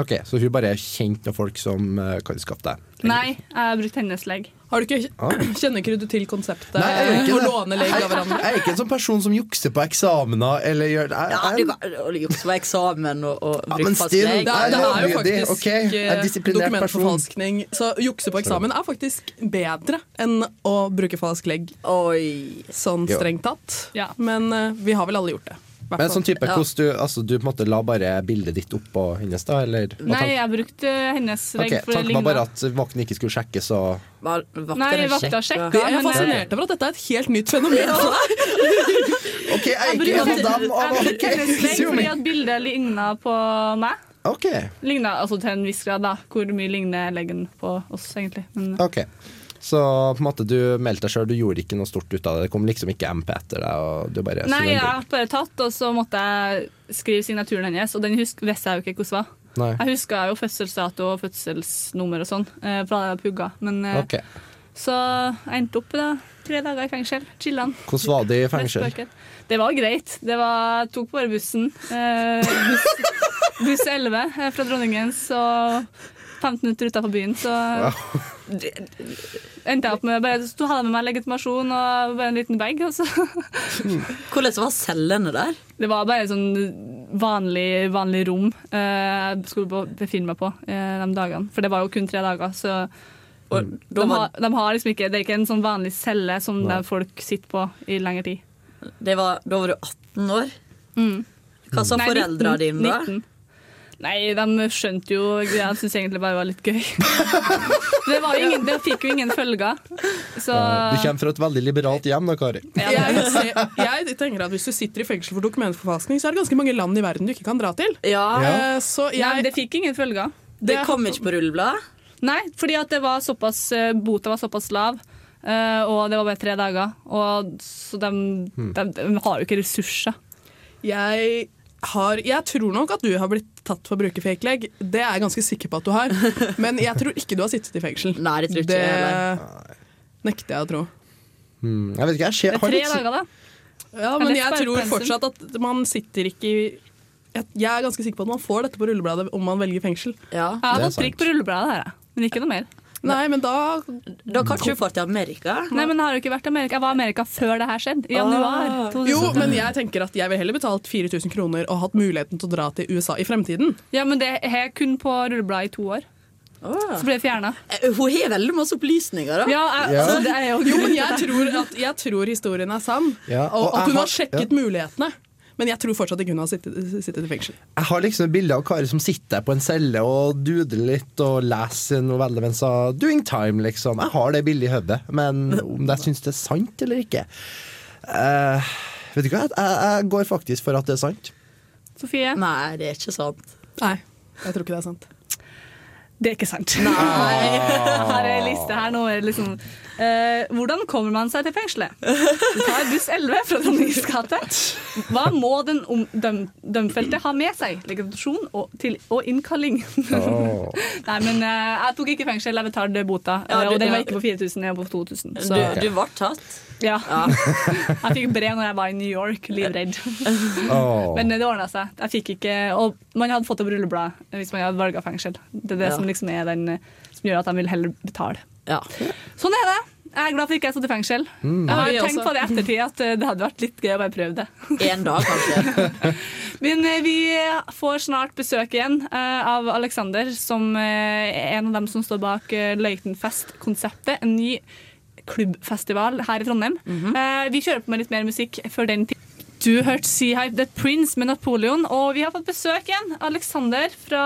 Ok, Så hun bare kjente noen folk som uh, kan skaffe deg? Nei, jeg har brukt hennes legg. Har du ikke, Ah. kjenner ikke du til konseptet Nei, jeg ikke å låne legg av hverandre? Jeg er ikke en sånn person som jukser på eksamener eller gjør jeg, Ja, jeg, du kan på eksamen og, og Ja, bruke men falsk still, legg. Det det er jo det, faktisk ok. Jeg er eh, dokumentforfalskning. Så jukse på eksamen er faktisk bedre enn å bruke falsk legg. Oi. Sånn strengt tatt. Ja. Men uh, vi har vel alle gjort det. Men sånn type, Ja. hvordan du, altså, du på en måte la bare bildet ditt opp på hennes, da? Eller? Nei, jeg brukte hennes legg. Okay, Tanken var bare at vakten ikke skulle sjekke, så Nei, vakta sjekka. sjekka. Jeg er eh, fascinert over at dette er et helt nytt fenomen. for deg. OK, jeg er Jeg ikke en av brukte dem! jeg brukte hennes legg fordi at bildet ligna på meg. OK. Ligna altså til en viss grad, da. Hvor mye ligner leggen på oss, egentlig. Men, ok Så på en måte du meldte deg sjøl, du gjorde ikke noe stort ut av det? Det kom liksom ikke MP etter deg? Og du bare Nei, jeg ja, bare tatt, og så måtte jeg skrive signaturen hennes, og den husk, visste jeg jo ikke hvordan var. Nei. Jeg huska jo fødselsdato og fødselsnummer og sånn eh, fra da jeg pugga. Men eh, Ok. så jeg endte opp da, tre dager i fengsel. Chillan. Hvordan var det i fengsel? Det var greit. Det var, jeg tok bare bussen. Eh, buss, buss 11 eh, fra Dronningen, så 15 minutter utafor byen, så endte jeg opp med bare så hadde jeg med meg legitimasjon og bare en liten bag. Hvordan var cellene der? Det var bare et sånn vanlig, vanlig rom eh, jeg skulle befinne meg på eh, de dagene. For det var jo kun tre dager, så Og de, har, de har liksom ikke Det er ikke en sånn vanlig celle som folk sitter på i lengre tid. det var, da var du 18 år. Mm. Hva sa foreldrene dine da? 19. Nei, de skjønte jo greia. De syntes egentlig bare det var litt gøy. det, var ingen, det fikk jo ingen følger. Så Du kommer fra et veldig liberalt hjem da, Kari. ja, Jeg, jeg tenker at Hvis du sitter i fengsel for dokumentforfalskning, så er det ganske mange land i verden du ikke kan dra til. Ja, Eh, Jeg... Nei, men det fikk ingen følger. Det kom ikke på rullebladet? Nei, fordi at det var såpass, eh, bota var såpass lav, eh, og det var bare tre dager. Og, så de, de, de har jo ikke ressurser. Jeg, har, jeg tror nok at du har blitt tatt for å bruke fake leg. Det er jeg ganske sikker på at du har. Men jeg tror ikke du har sittet i fengsel. Nei, det tror ikke jeg Det nekter jeg å tro. Hmm, jeg vet ikke, jeg Det ser, er tre litt, dager, da. Ja, men jeg tror fortsatt at man sitter ikke i jeg, jeg er ganske sikker på at man får dette på rullebladet om man velger fengsel. Ja. Jeg har Det er fått prikk på rullebladet her, men ikke noe mer. Nei, men da Da kan ikke du få til Amerika. Nei, men jeg har jo ikke vært i Amerika. Jeg var i Amerika før det her skjedde. I januar. Ah. Jo, men jeg tenker at jeg vil heller betalt 4000 kroner og hatt muligheten til å dra til USA i fremtiden. Ja, men det har jeg kun på rullebladet i to år. Så ble det fjerna. Eh, Hun har veldig masse opplysninger, da. Ja, jeg, altså, det er jo Jo, men jeg tror, at, jeg tror historien er sann, Ja, og og at hun har- har sjekket mulighetene. Men jeg tror fortsatt ikke hun har sittet, sittet i fengsel. Jeg har liksom et bilde av Kari som sitter på en celle og dudler litt og leser noveller novelle mens hun 'doing time', liksom. Jeg har det bildet i hodet, men om jeg syns det er sant eller ikke uh, Vet du hva, jeg, jeg går faktisk for at det er sant. Sofie? Nei, det er ikke sant. Nei, jeg tror ikke det er sant. Det er ikke sant. Nei. Her er liste her nå. er det Liksom, eh, hvordan kommer man seg til fengselet? Du tar buss 11 fra Dronningens gate. Hva må den om, døm, dømfelte ha med seg? Legitimasjon og, til, og innkalling. Nei, men eh, jeg tok ikke fengsel, jeg betalte bota. Ja, eh, du- og den var ikke på 4000, den var på 2000. Så, Du, du ble tatt? ja. Jeg fikk brev når jeg var i New York, livredd. Oh. Men det ordna seg. Jeg fikk ikke, og man hadde fått opp rulleblad hvis man hadde valga fengsel. Det er det Ja. som liksom er den eh, som gjør at de vil heller betale. Ja. Sånn er det. Jeg er glad for ikke jeg satt i fengsel. Mm. Jeg har tenkt på det i ettertid at eh, det hadde vært litt gøy å bare prøve det. En dag, kanskje. Men eh, vi får snart besøk igjen eh, av Alexander, som eh, er en av dem som står bak Løitenfest-konseptet. En ny klubbfestival her i Trondheim. Eh, vi kjører på med litt mer musikk før den tid. Du hørte Sea Hype The Prince med Napoleon, og vi har fått besøk igjen. Alexander fra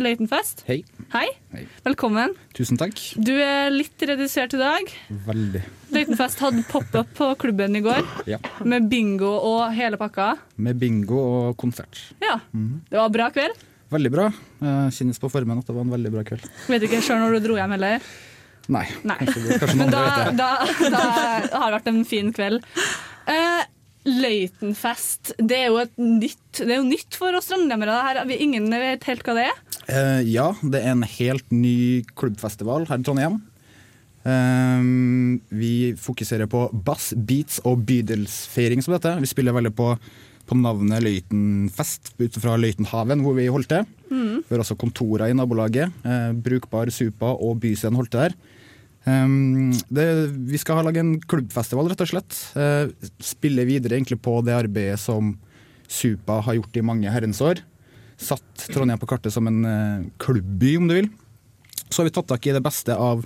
Løitenfest. Hei. Hei. Hei. Velkommen. Tusen takk. Du er litt redusert i dag. Veldig. Løitenfest hadde pop-up på klubben i går, Ja. med bingo og hele pakka. Med bingo og konsert. Ja, Mhm. Det var bra kveld. Veldig bra. Kjennes på formen at det var en veldig bra kveld. Vet ikke sjøl når du dro hjem heller. Nei. Nei. Kanskje, kanskje Men da, da, da har det vært en fin kveld. Uh, Løitenfest, det er jo et nytt Det er jo nytt for oss trøndere. Vi- Ingen vet helt hva det er. Eh, ja, det er en helt ny klubbfestival her i Trondheim. Eh, vi fokuserer på bass, beats og bydelsfeiring, som dette. Vi spiller veldig på, på navnet Løitenfest ut fra Løitenhaven, hvor vi holdt til. Mm. Vi har også kontorer i nabolaget. Uh, brukbar Supa og Byscenen holdt til der. Um, det, vi skal ha lage en klubbfestival, rett og slett. Uh, spille videre egentlig på det arbeidet som Supa har gjort i mange herrens år. Satt Trondheim på kartet som en eh, klubbby, om du vil. Så har vi tatt tak i det beste av,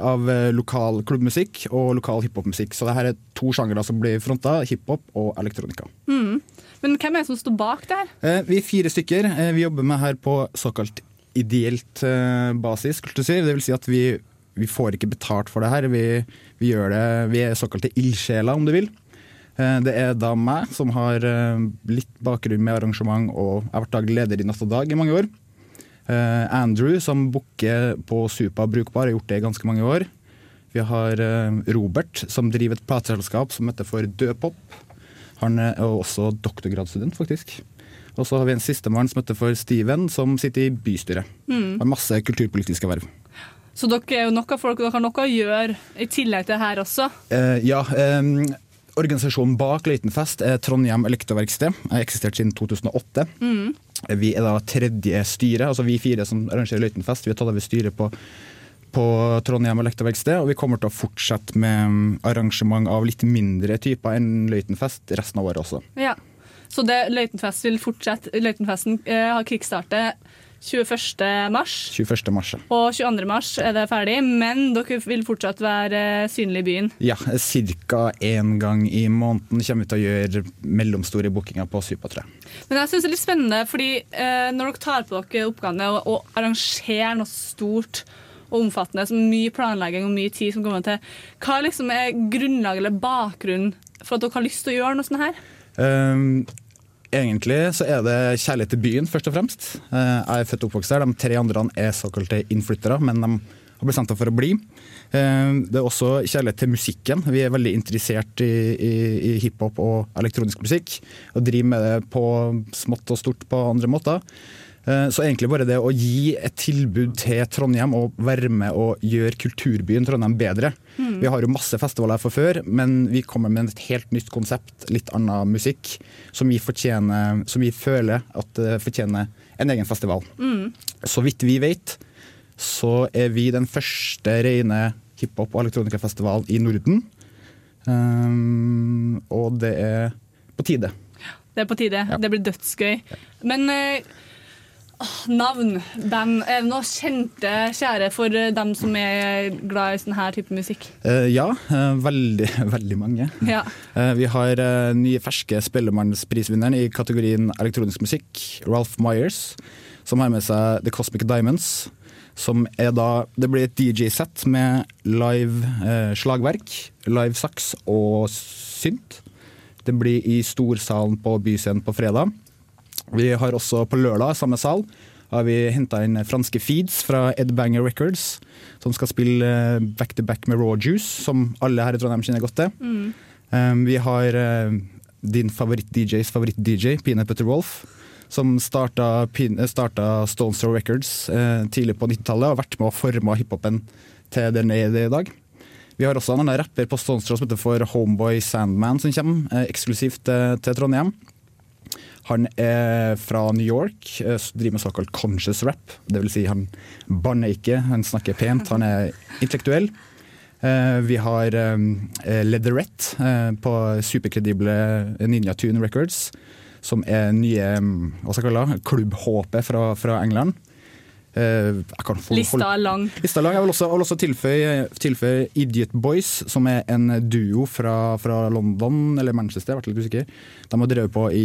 av eh, lokal klubbmusikk og lokal hiphopmusikk. Så det her er to sjangere som blir fronta, hiphop og elektronika. Mm. Men hvem er det som står bak det her? Eh, vi er fire stykker. Vi jobber med her på såkalt ideelt basis. skulle du si. Det vil si at vi, vi får ikke betalt for det her. Vi, vi gjør det, vi er såkalte ildsjeler, om du vil. Eh, det er da meg, som har eh, litt bakgrunn med arrangement og jeg har vært daglig leder i Natt og Dag i mange år. Eh, Andrew, som booker på Supa Brukbar, har gjort det i ganske mange år. Vi har Robert, som driver et plateselskap som heter for Dødpop. Han er også doktorgradsstudent, faktisk. Og så har vi en sistemann som heter for Steven, som sitter i bystyret. Mm. Har masse kulturpolitiske verv. Så dere er jo noe folk, dere har noe å gjøre i tillegg til det her også. Eh, ja, eh, organisasjonen bak Løitenfest er Trondheim Elektroverksted. Har eksistert siden 2008. Mm. Vi er da tredje styre, altså vi fire som arrangerer Løitenfest. Vi har tatt over styret på, på Trondheim Elektroverksted, og vi kommer til å fortsette med mm, arrangement av litt mindre typer enn Løitenfest resten av året også. Ja. Så det, Løitenfest vil fortsette. Løitenfesten eh, har kickstartet 21. mars. 21. mars. ja. Og 22. mars er det ferdig, men dere vil fortsatt være synlig synlige i byen. Ja, ca. én gang i måneden kommer vi til å gjøre mellomstore bookinger på Supa, tror jeg. Men jeg synes det er litt spennende, fordi eh, når dere tar på dere oppgavene og, og arrangerer noe stort og omfattende, så mye planlegging og mye tid som kommer til, hva liksom er grunnlaget eller bakgrunnen for at dere har lyst til å gjøre noe sånt her? Ehm, egentlig så er det kjærlighet til byen, først og fremst. Eh, jeg er født og oppvokst der. De tre andre er såkalte innflyttere, men de har bestemte seg for å bli. Ehm, det er også kjærlighet til musikken. Vi er veldig interessert i, i, i hiphop og elektronisk musikk, og driver med det på smått og stort på andre måter. Eh, Så egentlig bare det å gi et tilbud til Trondheim og være med og gjøre kulturbyen Trondheim bedre. Mm. Vi har jo masse festivaler her fra før, men vi kommer med et helt nytt konsept, litt annen musikk, som vi, som vi føler at det fortjener en egen festival. Mm. Så vidt vi vet, så er vi den første rene hiphop- og elektronikafestivalen i Norden. Um, og det er på tide. Det er på tide. Det blir dødsgøy. Men uh, Navn, band. Er det noe kjente, kjære, for eh, dem som er glad i sånn her type musikk? Uh, ja, uh, veldig, veldig mange. Ja. Eh, vi har nye ferske Spellemannsprisvinneren i kategorien elektronisk musikk, Ralph Myers, som har med seg The Cosmic Diamonds. Som er da Det blir et DJ-sett med live eh, slagverk, live saks og synt. Det blir i storsalen på Byscenen på fredag. Vi har også på lørdag, samme sal, har vi henta inn franske feeds fra Ed Banger Records, som skal spille eh, back to back med Raw Juice, som alle her i Trondheim kjenner godt til. Mm. Um, vi har eh, din favoritt-DJs favoritt-DJ, Peanut Butter Wolf, som starta, eh, starta Stone Throw Records eh, tidlig på 90-tallet og har vært med å forme hiphopen til den er i dag. Vi har også en annen rapper på Stone Throw som heter for Homeboy Sandman, som kommer eh, eksklusivt eh, til Trondheim. Han er fra New York, eh, driver med såkalt conscious rap. Det vil si han banner ikke, han snakker pent, han er intellektuell. Vi har Leatherette på superkredible Ninja Tune Records, som er nye mm, hva skal jeg kalle det, klubbhåpet fra, fra England. Kan få- Lista er lang. Lista er lang. Jeg vil også, også tilføye, tilføye Idiot Boys, som er en duo fra, fra London, eller Manchester, jeg er litt usikker. De har drevet på i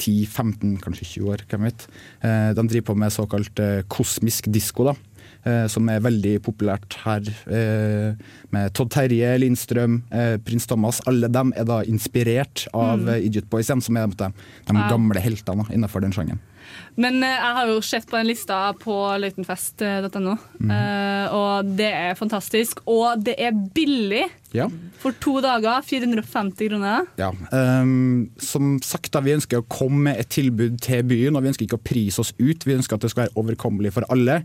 10-15, kanskje 20 år, hvem vet. Eh, De driver på med såkalt eh, kosmisk disko, da. Eh, Som er veldig populært her. eh, Med Todd Terje, Lindstrøm, eh, Prins Thomas. Alle dem er da inspirert av Mm. Idiot Boys, som er de, de gamle heltene innenfor den sjangeren. Men eh, jeg har jo sett på den lista på løytenfest.no, mm. eh, og det er fantastisk. Og det er billig Ja. for to dager. 450 kroner. Ja, Um, Som sagt, da, vi ønsker å komme med et tilbud til byen, og vi ønsker ikke å prise oss ut. Vi ønsker at det skal være overkommelig for alle.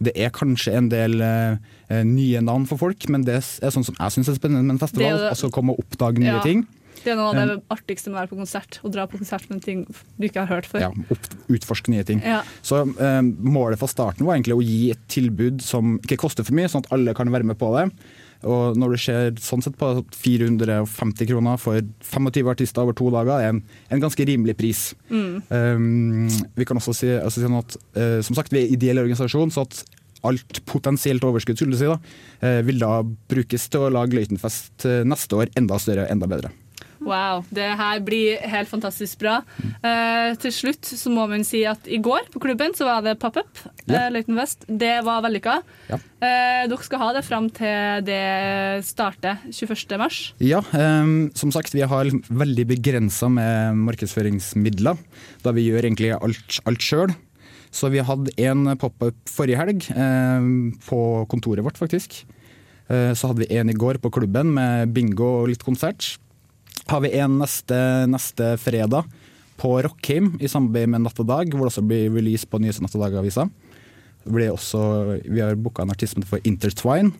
Det er kanskje en del eh, nye navn for folk, men det er sånn som jeg syns er spennende med en festival. Det det. Altså komme og oppdage nye Ja. ting. Det er noe av det artigste med å være på konsert. Å dra på konsert med ting du ikke har hørt før. Ja, utforske nye ting. Ja. Så eh, Målet fra starten var egentlig å gi et tilbud som ikke koster for mye, sånn at alle kan være med på det. Og når det skjer sånn sett på 450 kroner for 25 artister over to dager, er en, en ganske rimelig pris. Mm. Um, vi kan også si, altså si at uh, som sagt, vi er ideell organisasjon, så at alt potensielt overskudd skulle si, da, uh, vil da brukes til å lage Løitenfest eh, neste år enda større, enda bedre. Wow, det her blir helt fantastisk bra. Eh, til slutt så må man si at i går på klubben så var det pop-up. Ja. Uh, Løiten Vest. Det var vellykka. Ja. Eh, dere skal ha det fram til det starter 21. mars. Ja, ehm, som sagt, vi har veldig begrensa med markedsføringsmidler, da vi gjør egentlig alt, alt sjøl. Så vi hadde en pop-up forrige helg, ehm, på kontoret vårt faktisk. Eh, så hadde vi en i går på klubben med bingo og litt konsert. Har vi en neste, neste fredag på Rockheim i samarbeid med Natt og Dag, hvor det også blir release på nyeste Natt og Dag-avisa. Vi har booka en artist som for Intertwine.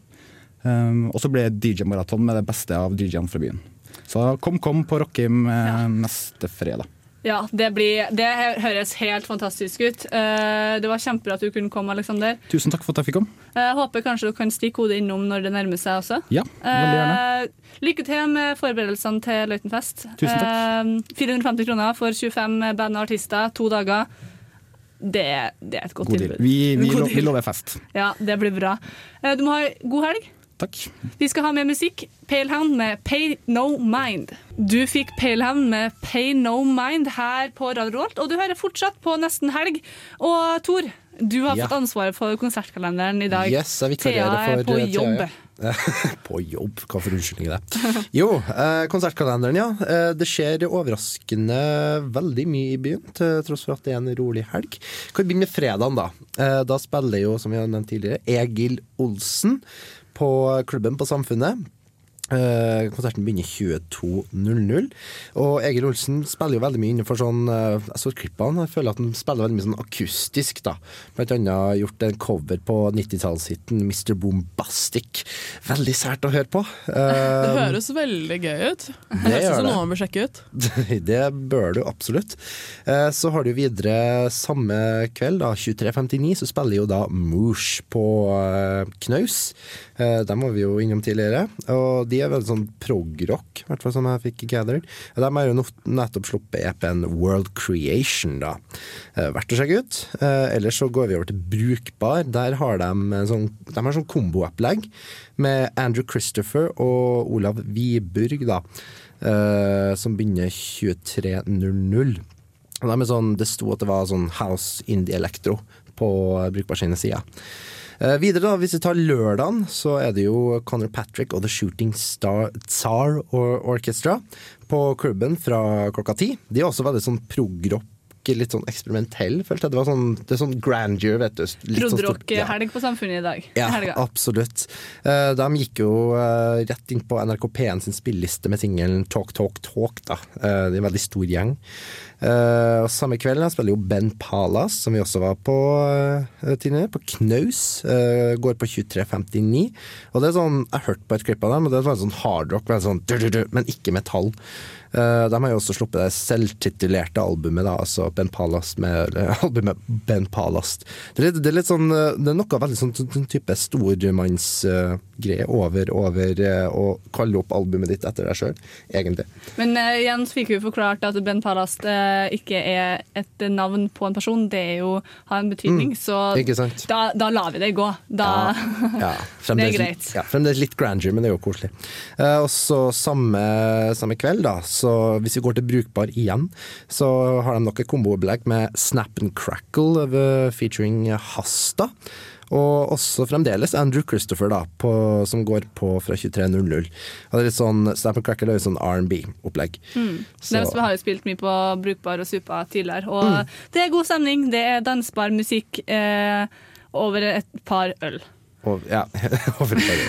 Um, og så blir det DJ-maraton med det beste av DJ-ene fra byen. Så kom, kom på Rockheim eh, neste fredag. Ja, det, blir, det høres helt fantastisk ut. Eh, det var kjempebra at du kunne komme, Aleksander. Tusen takk for at jeg fikk komme. Jeg håper kanskje du kan stikke hodet innom når det nærmer seg også. Ja, veldig gjerne. Eh, lykke til med forberedelsene til Løitenfest. Tusen takk. 450 kroner for 25 band og artister, to dager. Det, det er et godt God tilbud. Vi, vi, God lo, vi lover fest. Ja, det blir bra. Eh, du må ha god helg. Takk. Vi skal ha med musikk. Palehound med Pay No Mind. Du fikk Palehound med Pay No Mind her på Radio Rolt, og du hører fortsatt på Nesten Helg. Og Tor, du har Ja. fått ansvaret for konsertkalenderen i dag. Yes, jeg vikarierer er for på eh, jobb. på jobb? Hva for unnskyldning er det? Jo, eh, konsertkalenderen, ja. Eh, det skjer overraskende veldig mye i byen, til tross for at det er en rolig helg. Kan vi begynne med fredagen, da. Eh, da spiller jo, som vi har nevnt tidligere, Egil Olsen på klubben på Samfunnet. Eh, konserten begynner 22.00. Og Egil Olsen spiller jo veldig mye innenfor sånn eh, Jeg så et han, jeg føler at han spiller veldig mye sånn akustisk, da. Blant annet gjort en cover på 90-tallshiten Mr. Bombastic. Veldig sært å høre på. Det Eh, høres veldig gøy ut. Det høres ut som noe man bør sjekke ut. det bør du absolutt. Så har du videre samme kveld, da, 23.59, så spiller jo da Moosh på Knaus. Dem var vi jo innom tidligere. Og de de er veldig sånn prog-rock, i hvert fall som jeg fikk gathered. De har jo nettopp sluppet EP-en World Creation, da. Eh, verdt å sjekke ut. Eh, ellers så går vi over til Brukbar. Der har de sånn, de har sånn komboopplegg med Andrew Christopher og Olav Wiburg, da. eh, som begynner 23.00. Og de sånn, det sto at det var sånn House Indie Electro på Brukbar sine sider. Eh, videre da, Hvis vi tar lørdagen, så er det jo Conor Patrick og The Shooting Star Tsar Orchestra på klubben fra klokka ti. De er også veldig sånn prog-rock, litt sånn eksperimentell, følte jeg. Det, var sånn, det er sånn grandeur, vet du. litt sånn. Prod-rock-helg på Samfunnet i dag. Ja, helga. absolutt. Eh, de gikk jo eh, rett inn på NRK P1 sin spilleliste med singelen Talk Talk Talk. da. Eh, det er en veldig stor gjeng. Og samme kveld spiller jo Ben Palas, som vi også var på tidligere, på Knaus. Går på 23.59. Og det er sånn, Jeg har hørt på et klipp av dem, og det var sånn hardrock, men, sånn, men ikke metall. Eh, de har jo også sluppet det selvtitulerte albumet, da, altså Ben Palast med albumet Ben Palast. Det er, det er litt sånn eh, Det er noe veldig sånn, sånn type stormannsgreie over, over uh, å kalle opp albumet ditt etter deg sjøl, egentlig. Men uh, igjen så fikk vi forklart at Ben Palast ikke er et navn på en person, det er jo har en betydning. Mm, så da, da lar vi det gå. Da, Ja, det er greit. Ja, fremdeles litt grandeur, men det er jo koselig. Og så samme, samme kveld, da, så hvis vi går til Brukbar igjen, så har de nok et komboopplegg med Snap and Crackle featuring Hasta. Og også fremdeles Andrew Christopher, da, på, som går på fra 23.00. Det er litt sånn, Snap and Crackle er jo sånn R&B-opplegg. Mm. Så- har jo spilt mye på Brukbar og Supa tidligere. Og Mm. det er god stemning, det er dansbar musikk eh, over et par øl. Ja, over år.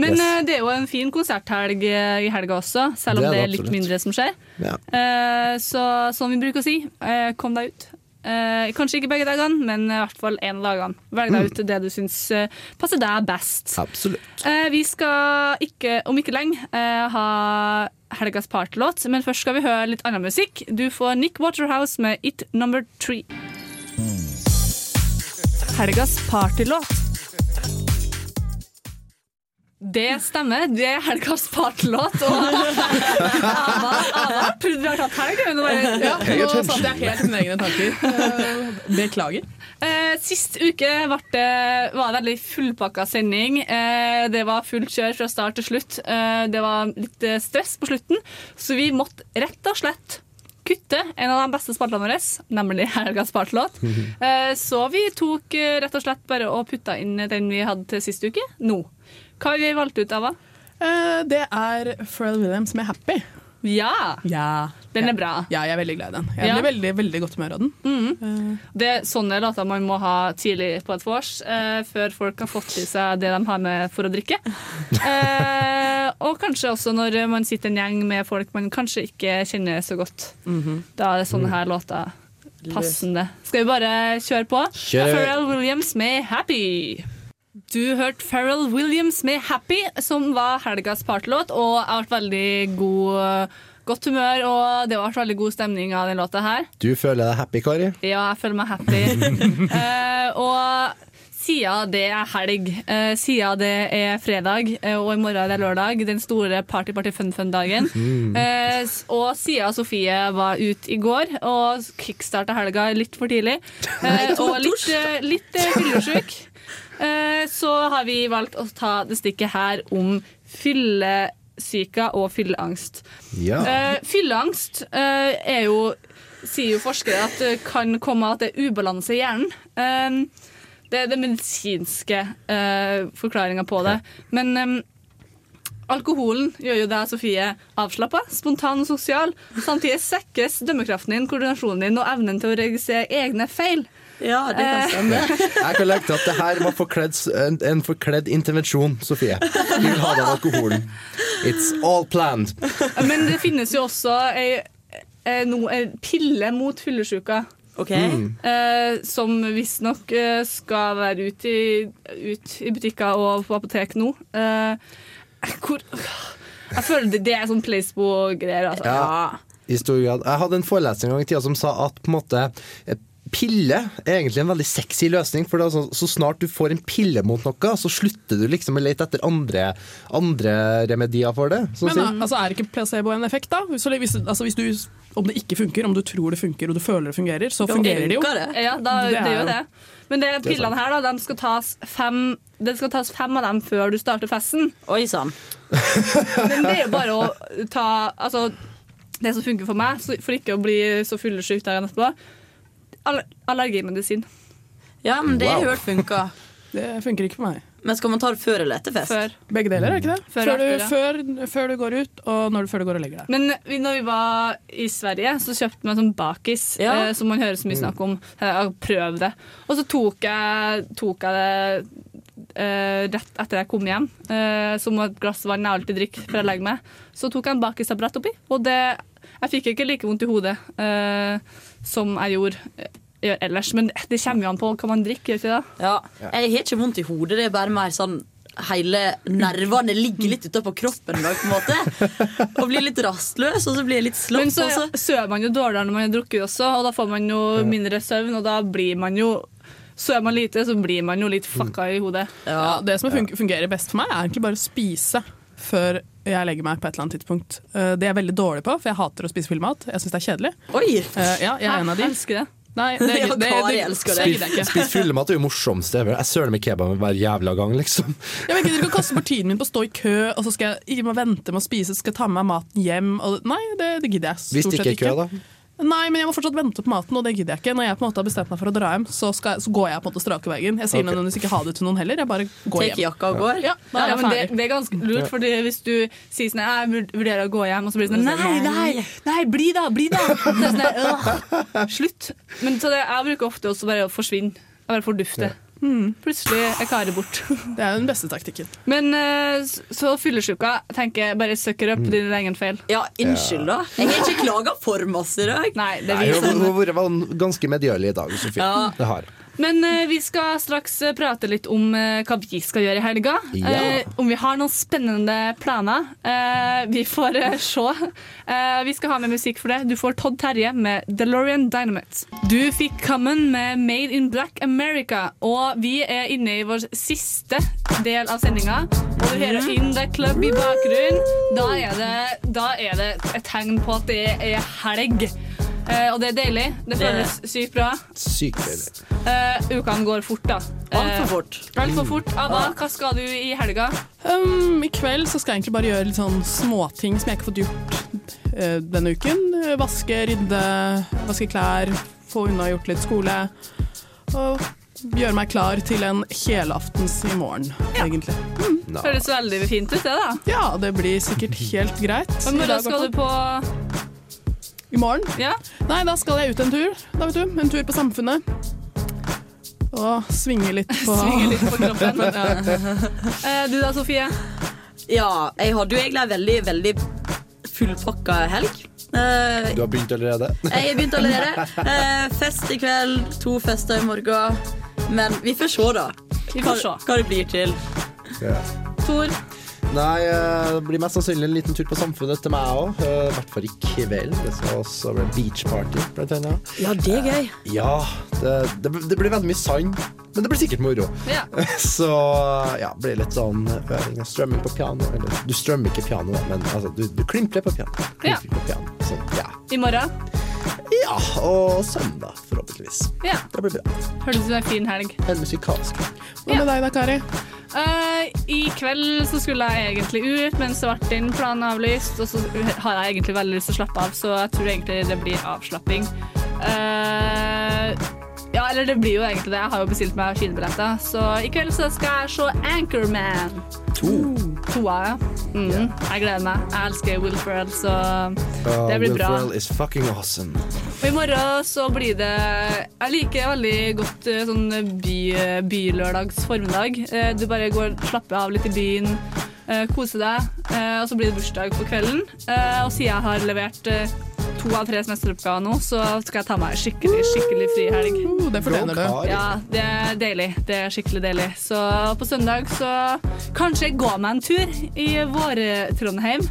Men Yes. eh, det er jo en fin konserthelg eh, i helga også, selv om Det er det er litt mindre som skjer. Ja. Eh, så som vi bruker å si, eh, kom deg ut. Eh, kanskje ikke begge dagene, men i hvert fall én av dagene. Velg deg Mm. ut det du syns eh, passer deg best. Absolutt. Vi skal ikke, om ikke lenge ha helgas partylåt, men først skal vi høre litt annen musikk. Du får Nick Waterhouse med It Number Three. Helgas partylåt. Det stemmer. Det er helgas partylåt. Og Ava, prøvde å ha tatt helg. men nå Ja, nå satt jeg helt mine egne tanker. Beklager. Eh, sist uke var det, var det veldig fullpakka sending. Eh, det var fullt kjør fra start til slutt. Eh, det var litt eh, stress på slutten, så vi måtte rett og slett kutte en av de beste spaltene våre, nemlig Helgas partylåt. Eh, så vi tok eh, rett og slett bare og putta inn den vi hadde til sist uke, nå. Hva har vi valgt ut av? da? Eh, Det er Pharrell Williams med 'Happy'. Ja! Den er bra. Ja, jeg er veldig glad i den. Jeg Ja. blir veldig, veldig godt humør av den. Mhm. Det er sånne låter man må ha tidlig på et vors, eh, før folk har fått i seg det de har med for å drikke. Eh, og kanskje også når man sitter en gjeng med folk man kanskje ikke kjenner så godt. Da er det sånne her låter passende. Skal vi bare kjøre på? Kjør. Pharrell Williams med 'Happy'. Du hørte Pharrell Williams med 'Happy', som var helgas partylåt, og jeg ble veldig god, godt humør, og det var veldig god stemning av den låta her. Du føler deg happy, Kari? Ja, jeg føler meg happy. uh, og siden det er helg, uh, siden det er fredag, uh, og i morgen er det lørdag, den store party-party-fun-fun-dagen, Mm. eh, og siden Sofie var ute i går og kickstarta helga litt for tidlig, eh, og litt, uh, litt fyllesyk, så har vi valgt å ta det stikket her om fyllesyke og fylleangst. Ja. Eh, fylleangst eh, er jo sier jo forskere at det kan komme at det er ubalanse i hjernen. Eh, det er den medisinske forklaringa på det. Men eh, alkoholen gjør jo deg, Sofie, avslappa, spontan og sosial. Samtidig svekkes dømmekraften din, koordinasjonen din og evnen til å registrere egne feil. Ja, det kan Eh, stemme. Jeg kan legge til at det her var forkledd, en, en forkledd intervensjon, Sofie. Vi vil ha den alkoholen. It's all planned. Men det finnes jo også ei, ei, no, ei pille mot fyllesyka. Mm. Eh, som visstnok eh, skal være ute i, ut i butikker og på apotek nå. Eh, hvor Jeg føler det, det er sånn placebo-greier. Altså. Ja, i stor grad. Jeg hadde en forelesning en gang i tida som sa at på en måte eh, pille er egentlig en veldig sexy løsning. For det er altså, så snart du får en pille mot noe, så slutter du liksom å lete etter andre, andre remedier for det. å Men da, altså, er ikke placebo en effekt, da? Hvis, altså, hvis du, om det ikke funker, om du tror det funker og du føler det fungerer, så fungerer det jo. det. Ja, da, Det det, er gjør jo- det. Men det Det er pillene her, da, de skal tas fem det skal tas fem av dem før du starter festen. Oi sann. Men det er jo bare å ta Altså, det som funker for meg, for ikke å bli så fyllesyk dagen etterpå, aller, allergimedisin. Ja, men det har Wow. hørt funka. Det funker ikke for meg. Men skal man ta det før eller etter fest? Før. Begge deler, er ikke det? Før Før, du, før, før du går ut, og når du, før du går og legger deg. Men vi, når vi var i Sverige, så kjøpte vi en sånn bakis, Ja. eh, som man hører så mye snakk om. Eh, Prøv det. Og så tok jeg, tok jeg det eh, rett etter jeg kom hjem, eh, som et glass vann jeg alltid drikker før jeg legger meg. Så tok jeg en bakisapparat oppi, og det, jeg fikk ikke like vondt i hodet eh, som jeg gjorde eh, gjør ellers. Men det kommer jo an på hva man drikker. Ikke det? Ja. Jeg har ikke vondt i hodet, det er bare mer sånn Hele nervene ligger litt utapå kroppen i på en måte. Og blir litt rastløs, og så blir jeg litt slapp. Men så og sover man jo dårligere når man har drukket også, og da får man jo mindre søvn, og da blir man jo Sover man lite, så blir man jo litt fucka i hodet. Ja, det som fungerer best for meg, er egentlig bare å spise før jeg legger meg på et eller annet tidspunkt. Uh, Det er jeg veldig dårlig på, for jeg hater å spise full mat. Jeg syns det er kjedelig. Oi! Uh, ja, jeg er en av de. Elsker det. Nei, det, det, det, det, jeg. Spis fyllemat er jo morsomst. Jeg søler med kebab hver jævla gang, liksom. Ja, jeg gidder ikke å kaste bort tiden min på å stå i kø, og så skal jeg ikke må vente med å spise, skal ta med meg maten hjem. Og, nei, det, det gidder jeg stort sett ikke. Hvis det ikke er kø, da. Nei, men jeg må fortsatt vente på maten, og det gidder jeg ikke. Når jeg på en måte har bestemt meg for å dra hjem, så, skal, så går jeg på en måte strake veien. Jeg sier okay. nødvendigvis ikke ha det til noen heller, jeg bare går Take hjem. jakka og går? Ja, da Ja, er jeg men det, det er ganske lurt, for hvis du sier sånn Jeg vurderer å gå hjem, og så blir det sånn Nei, nei, nei, bli da, bli da! Så sånn, Slutt. Men så det, jeg bruker ofte også bare å forsvinne. Jeg bare fordufte. Hmm, plutselig er Kari bort. Det er den beste taktikken. Men eh, så fyllesyka tenker jeg bare sucker up din egen feil. Ja, unnskyld, da. Jeg har ikke klaga for masse i dag. Nei, det Nei, er vi Hun har vært ganske medgjørlig i dag, Sofie. Ja. Det har jeg. Men eh, vi skal straks eh, prate litt om eh, hva vi skal gjøre i helga. Ja. Eh, om vi har noen spennende planer. Eh, vi får eh, se. Eh, vi skal ha med musikk for det. Du får Todd Terje med DeLorean Dynamite. Du fikk Common med Made in Black America. Og vi er inne i vår siste del av sendinga. Og du hører In The Club i bakgrunnen. Da er det, da er det et tegn på at det er helg. Eh, og det er deilig. Det føles sykt bra. Sykt deilig. Uh, ukene går fort, da. Altfor fort. Altfor fort. Ada, hva skal du i helga? Um, I kveld så skal jeg egentlig bare gjøre litt sånn småting som jeg ikke har fått gjort uh, denne uken. Eh, Vaske, rydde, vaske klær, få unna gjort litt skole. Og gjøre meg klar til en helaftens i morgen, egentlig. Mm. Høres veldig fint ut, det, da. Ja, det blir sikkert helt greit. Men morgen skal du på. I morgen? Ja? Nei, da skal jeg ut en tur. Da vet du, En tur på Samfunnet. Og svinge litt på Svinge litt på kroppen. ja. du da, Sofie? Ja, jeg hadde jo egentlig en veldig, veldig fullpakka helg. Eh, Du har begynt allerede? jeg har begynt allerede. Eh, fest i kveld, to fester i morgen. Men vi får se, da. Vi får se. hva det blir til. Ja. Tor? Nei, eh, det blir mest sannsynlig en liten tur på Samfunnet til meg òg. I hvert fall i kveld. Det skal også bli beachparty, blant annet. Ja, det er gøy. Ja, det, det, det blir veldig mye sand, men det blir sikkert moro. Ja. Så ja, blir litt sånn øving og strømming på piano. Eller du strømmer ikke piano, men altså, du, du klimprer på piano. Ja. På piano. Så, ja. I morgen? Ja, og søndag, forhåpentligvis. Ja. Det blir bra. Høres ut som en fin helg. En musikalsk. Hva med deg da, Kari? Uh, I kveld så skulle jeg egentlig ut, men så ble den planen avlyst. Og så har jeg egentlig veldig lyst til å slappe av, så jeg tror egentlig det blir avslapping. Eh, ja, eller det blir jo egentlig det. Jeg har jo bestilt meg skinnbilletter. Så i kveld så skal jeg se Anchorman. To. Toa, ja. Mm, Jeg gleder meg. Jeg elsker Will Ferrell, så det blir Will bra. Ferrell is fucking awesome. Og i morgen så blir det Jeg liker veldig godt eh, sånn by, bylørdags formiddag. Eh, Du bare går slapper av litt i byen, kose deg, eh, og så blir det bursdag på kvelden. Eh, Og siden jeg har levert eh, to av tre semesteroppgaver nå, så skal jeg ta meg skikkelig, skikkelig frihelg. Uh, det fortjener du. Ja, det er deilig. Det er skikkelig deilig. Så på søndag så kanskje gå meg en tur i Vår-Trondheim.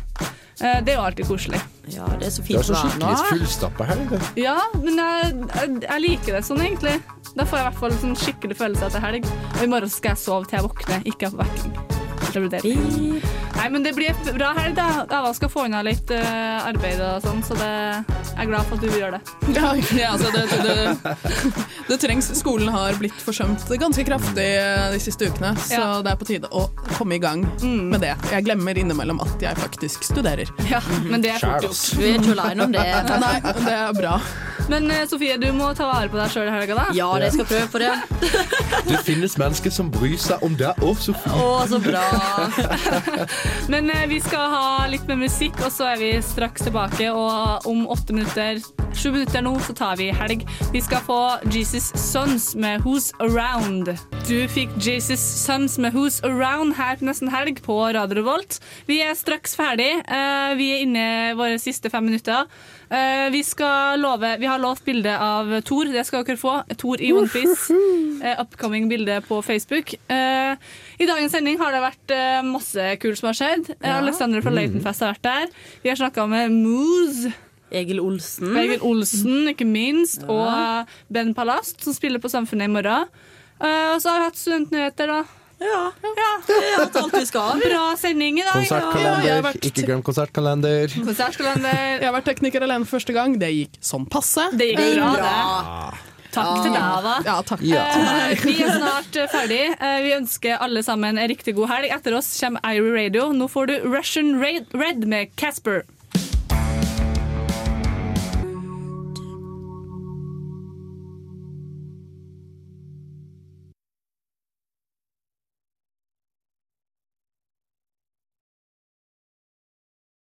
Eh, Det er jo alltid koselig. Ja, det er så fint Det er så skikkelig fullstappa helg. det. Ja, men jeg, jeg, jeg liker det sånn, egentlig. Da får jeg i hvert fall sånn skikkelig følelse etter helg. Og i morgen skal jeg sove til jeg våkner, ikke ha vekking. Det blir deilig. Nei, men det blir bra helg, da. Ava skal få unna litt uh, arbeid og sånn, så det, jeg er glad for at du gjør det. Ja, ja, altså det, det, det trengs. Skolen har blitt forsømt ganske kraftig de siste ukene, så Ja. det er på tide å komme i gang med det. Jeg glemmer innimellom at jeg faktisk studerer. Ja, men det er fort gjort. Du er ikke aleine om det. Nei, det er bra. Men eh, Sofie, du må ta vare på deg sjøl i helga, da. Ja, det skal prøve på det. Det finnes mennesker som bryr seg om deg og Sofie. Å, så bra. Men eh, vi skal ha litt mer musikk, og så er vi straks tilbake. Og om åtte minutter, sju minutter nå, så tar vi helg. Vi skal få Jesus Sons med Who's Around. Du fikk Jesus Sons med Who's Around her på Nesten Helg på Radio Revolt. Vi er straks ferdig. Eh, Vi er inne i våre siste fem minutter. Eh, Vi skal love Vi har lovt bilde av Thor. Det skal dere få. Thor i OnePiece. Upcoming bilde på Facebook. Eh, I dagens sending har det vært uh, masse kult som har skjedd. Ja. Alexander fra Leightonfest har vært der. Vi har snakka med Moose. Egil Olsen. Egil Olsen, ikke minst. Og eh, Ben Palast, som spiller på Samfunnet i morgen. Uh, Og så har vi hatt studentnyheter, da. Ja. Det er alt alt vi skal. Bra sending i dag. Konsertkalender. Ja, vært- Ikke glem konsertkalender. Konsertkalender. Jeg har vært tekniker alene første gang. Det gikk sånn passe. Det gikk bra, det. Takk til deg, da. Ja, takk. Ja. Eh, Vi er snart eh, ferdig. Eh, Vi ønsker alle sammen en riktig god helg. Etter oss kommer Irie Radio. Nå får du Russian Red med Casper.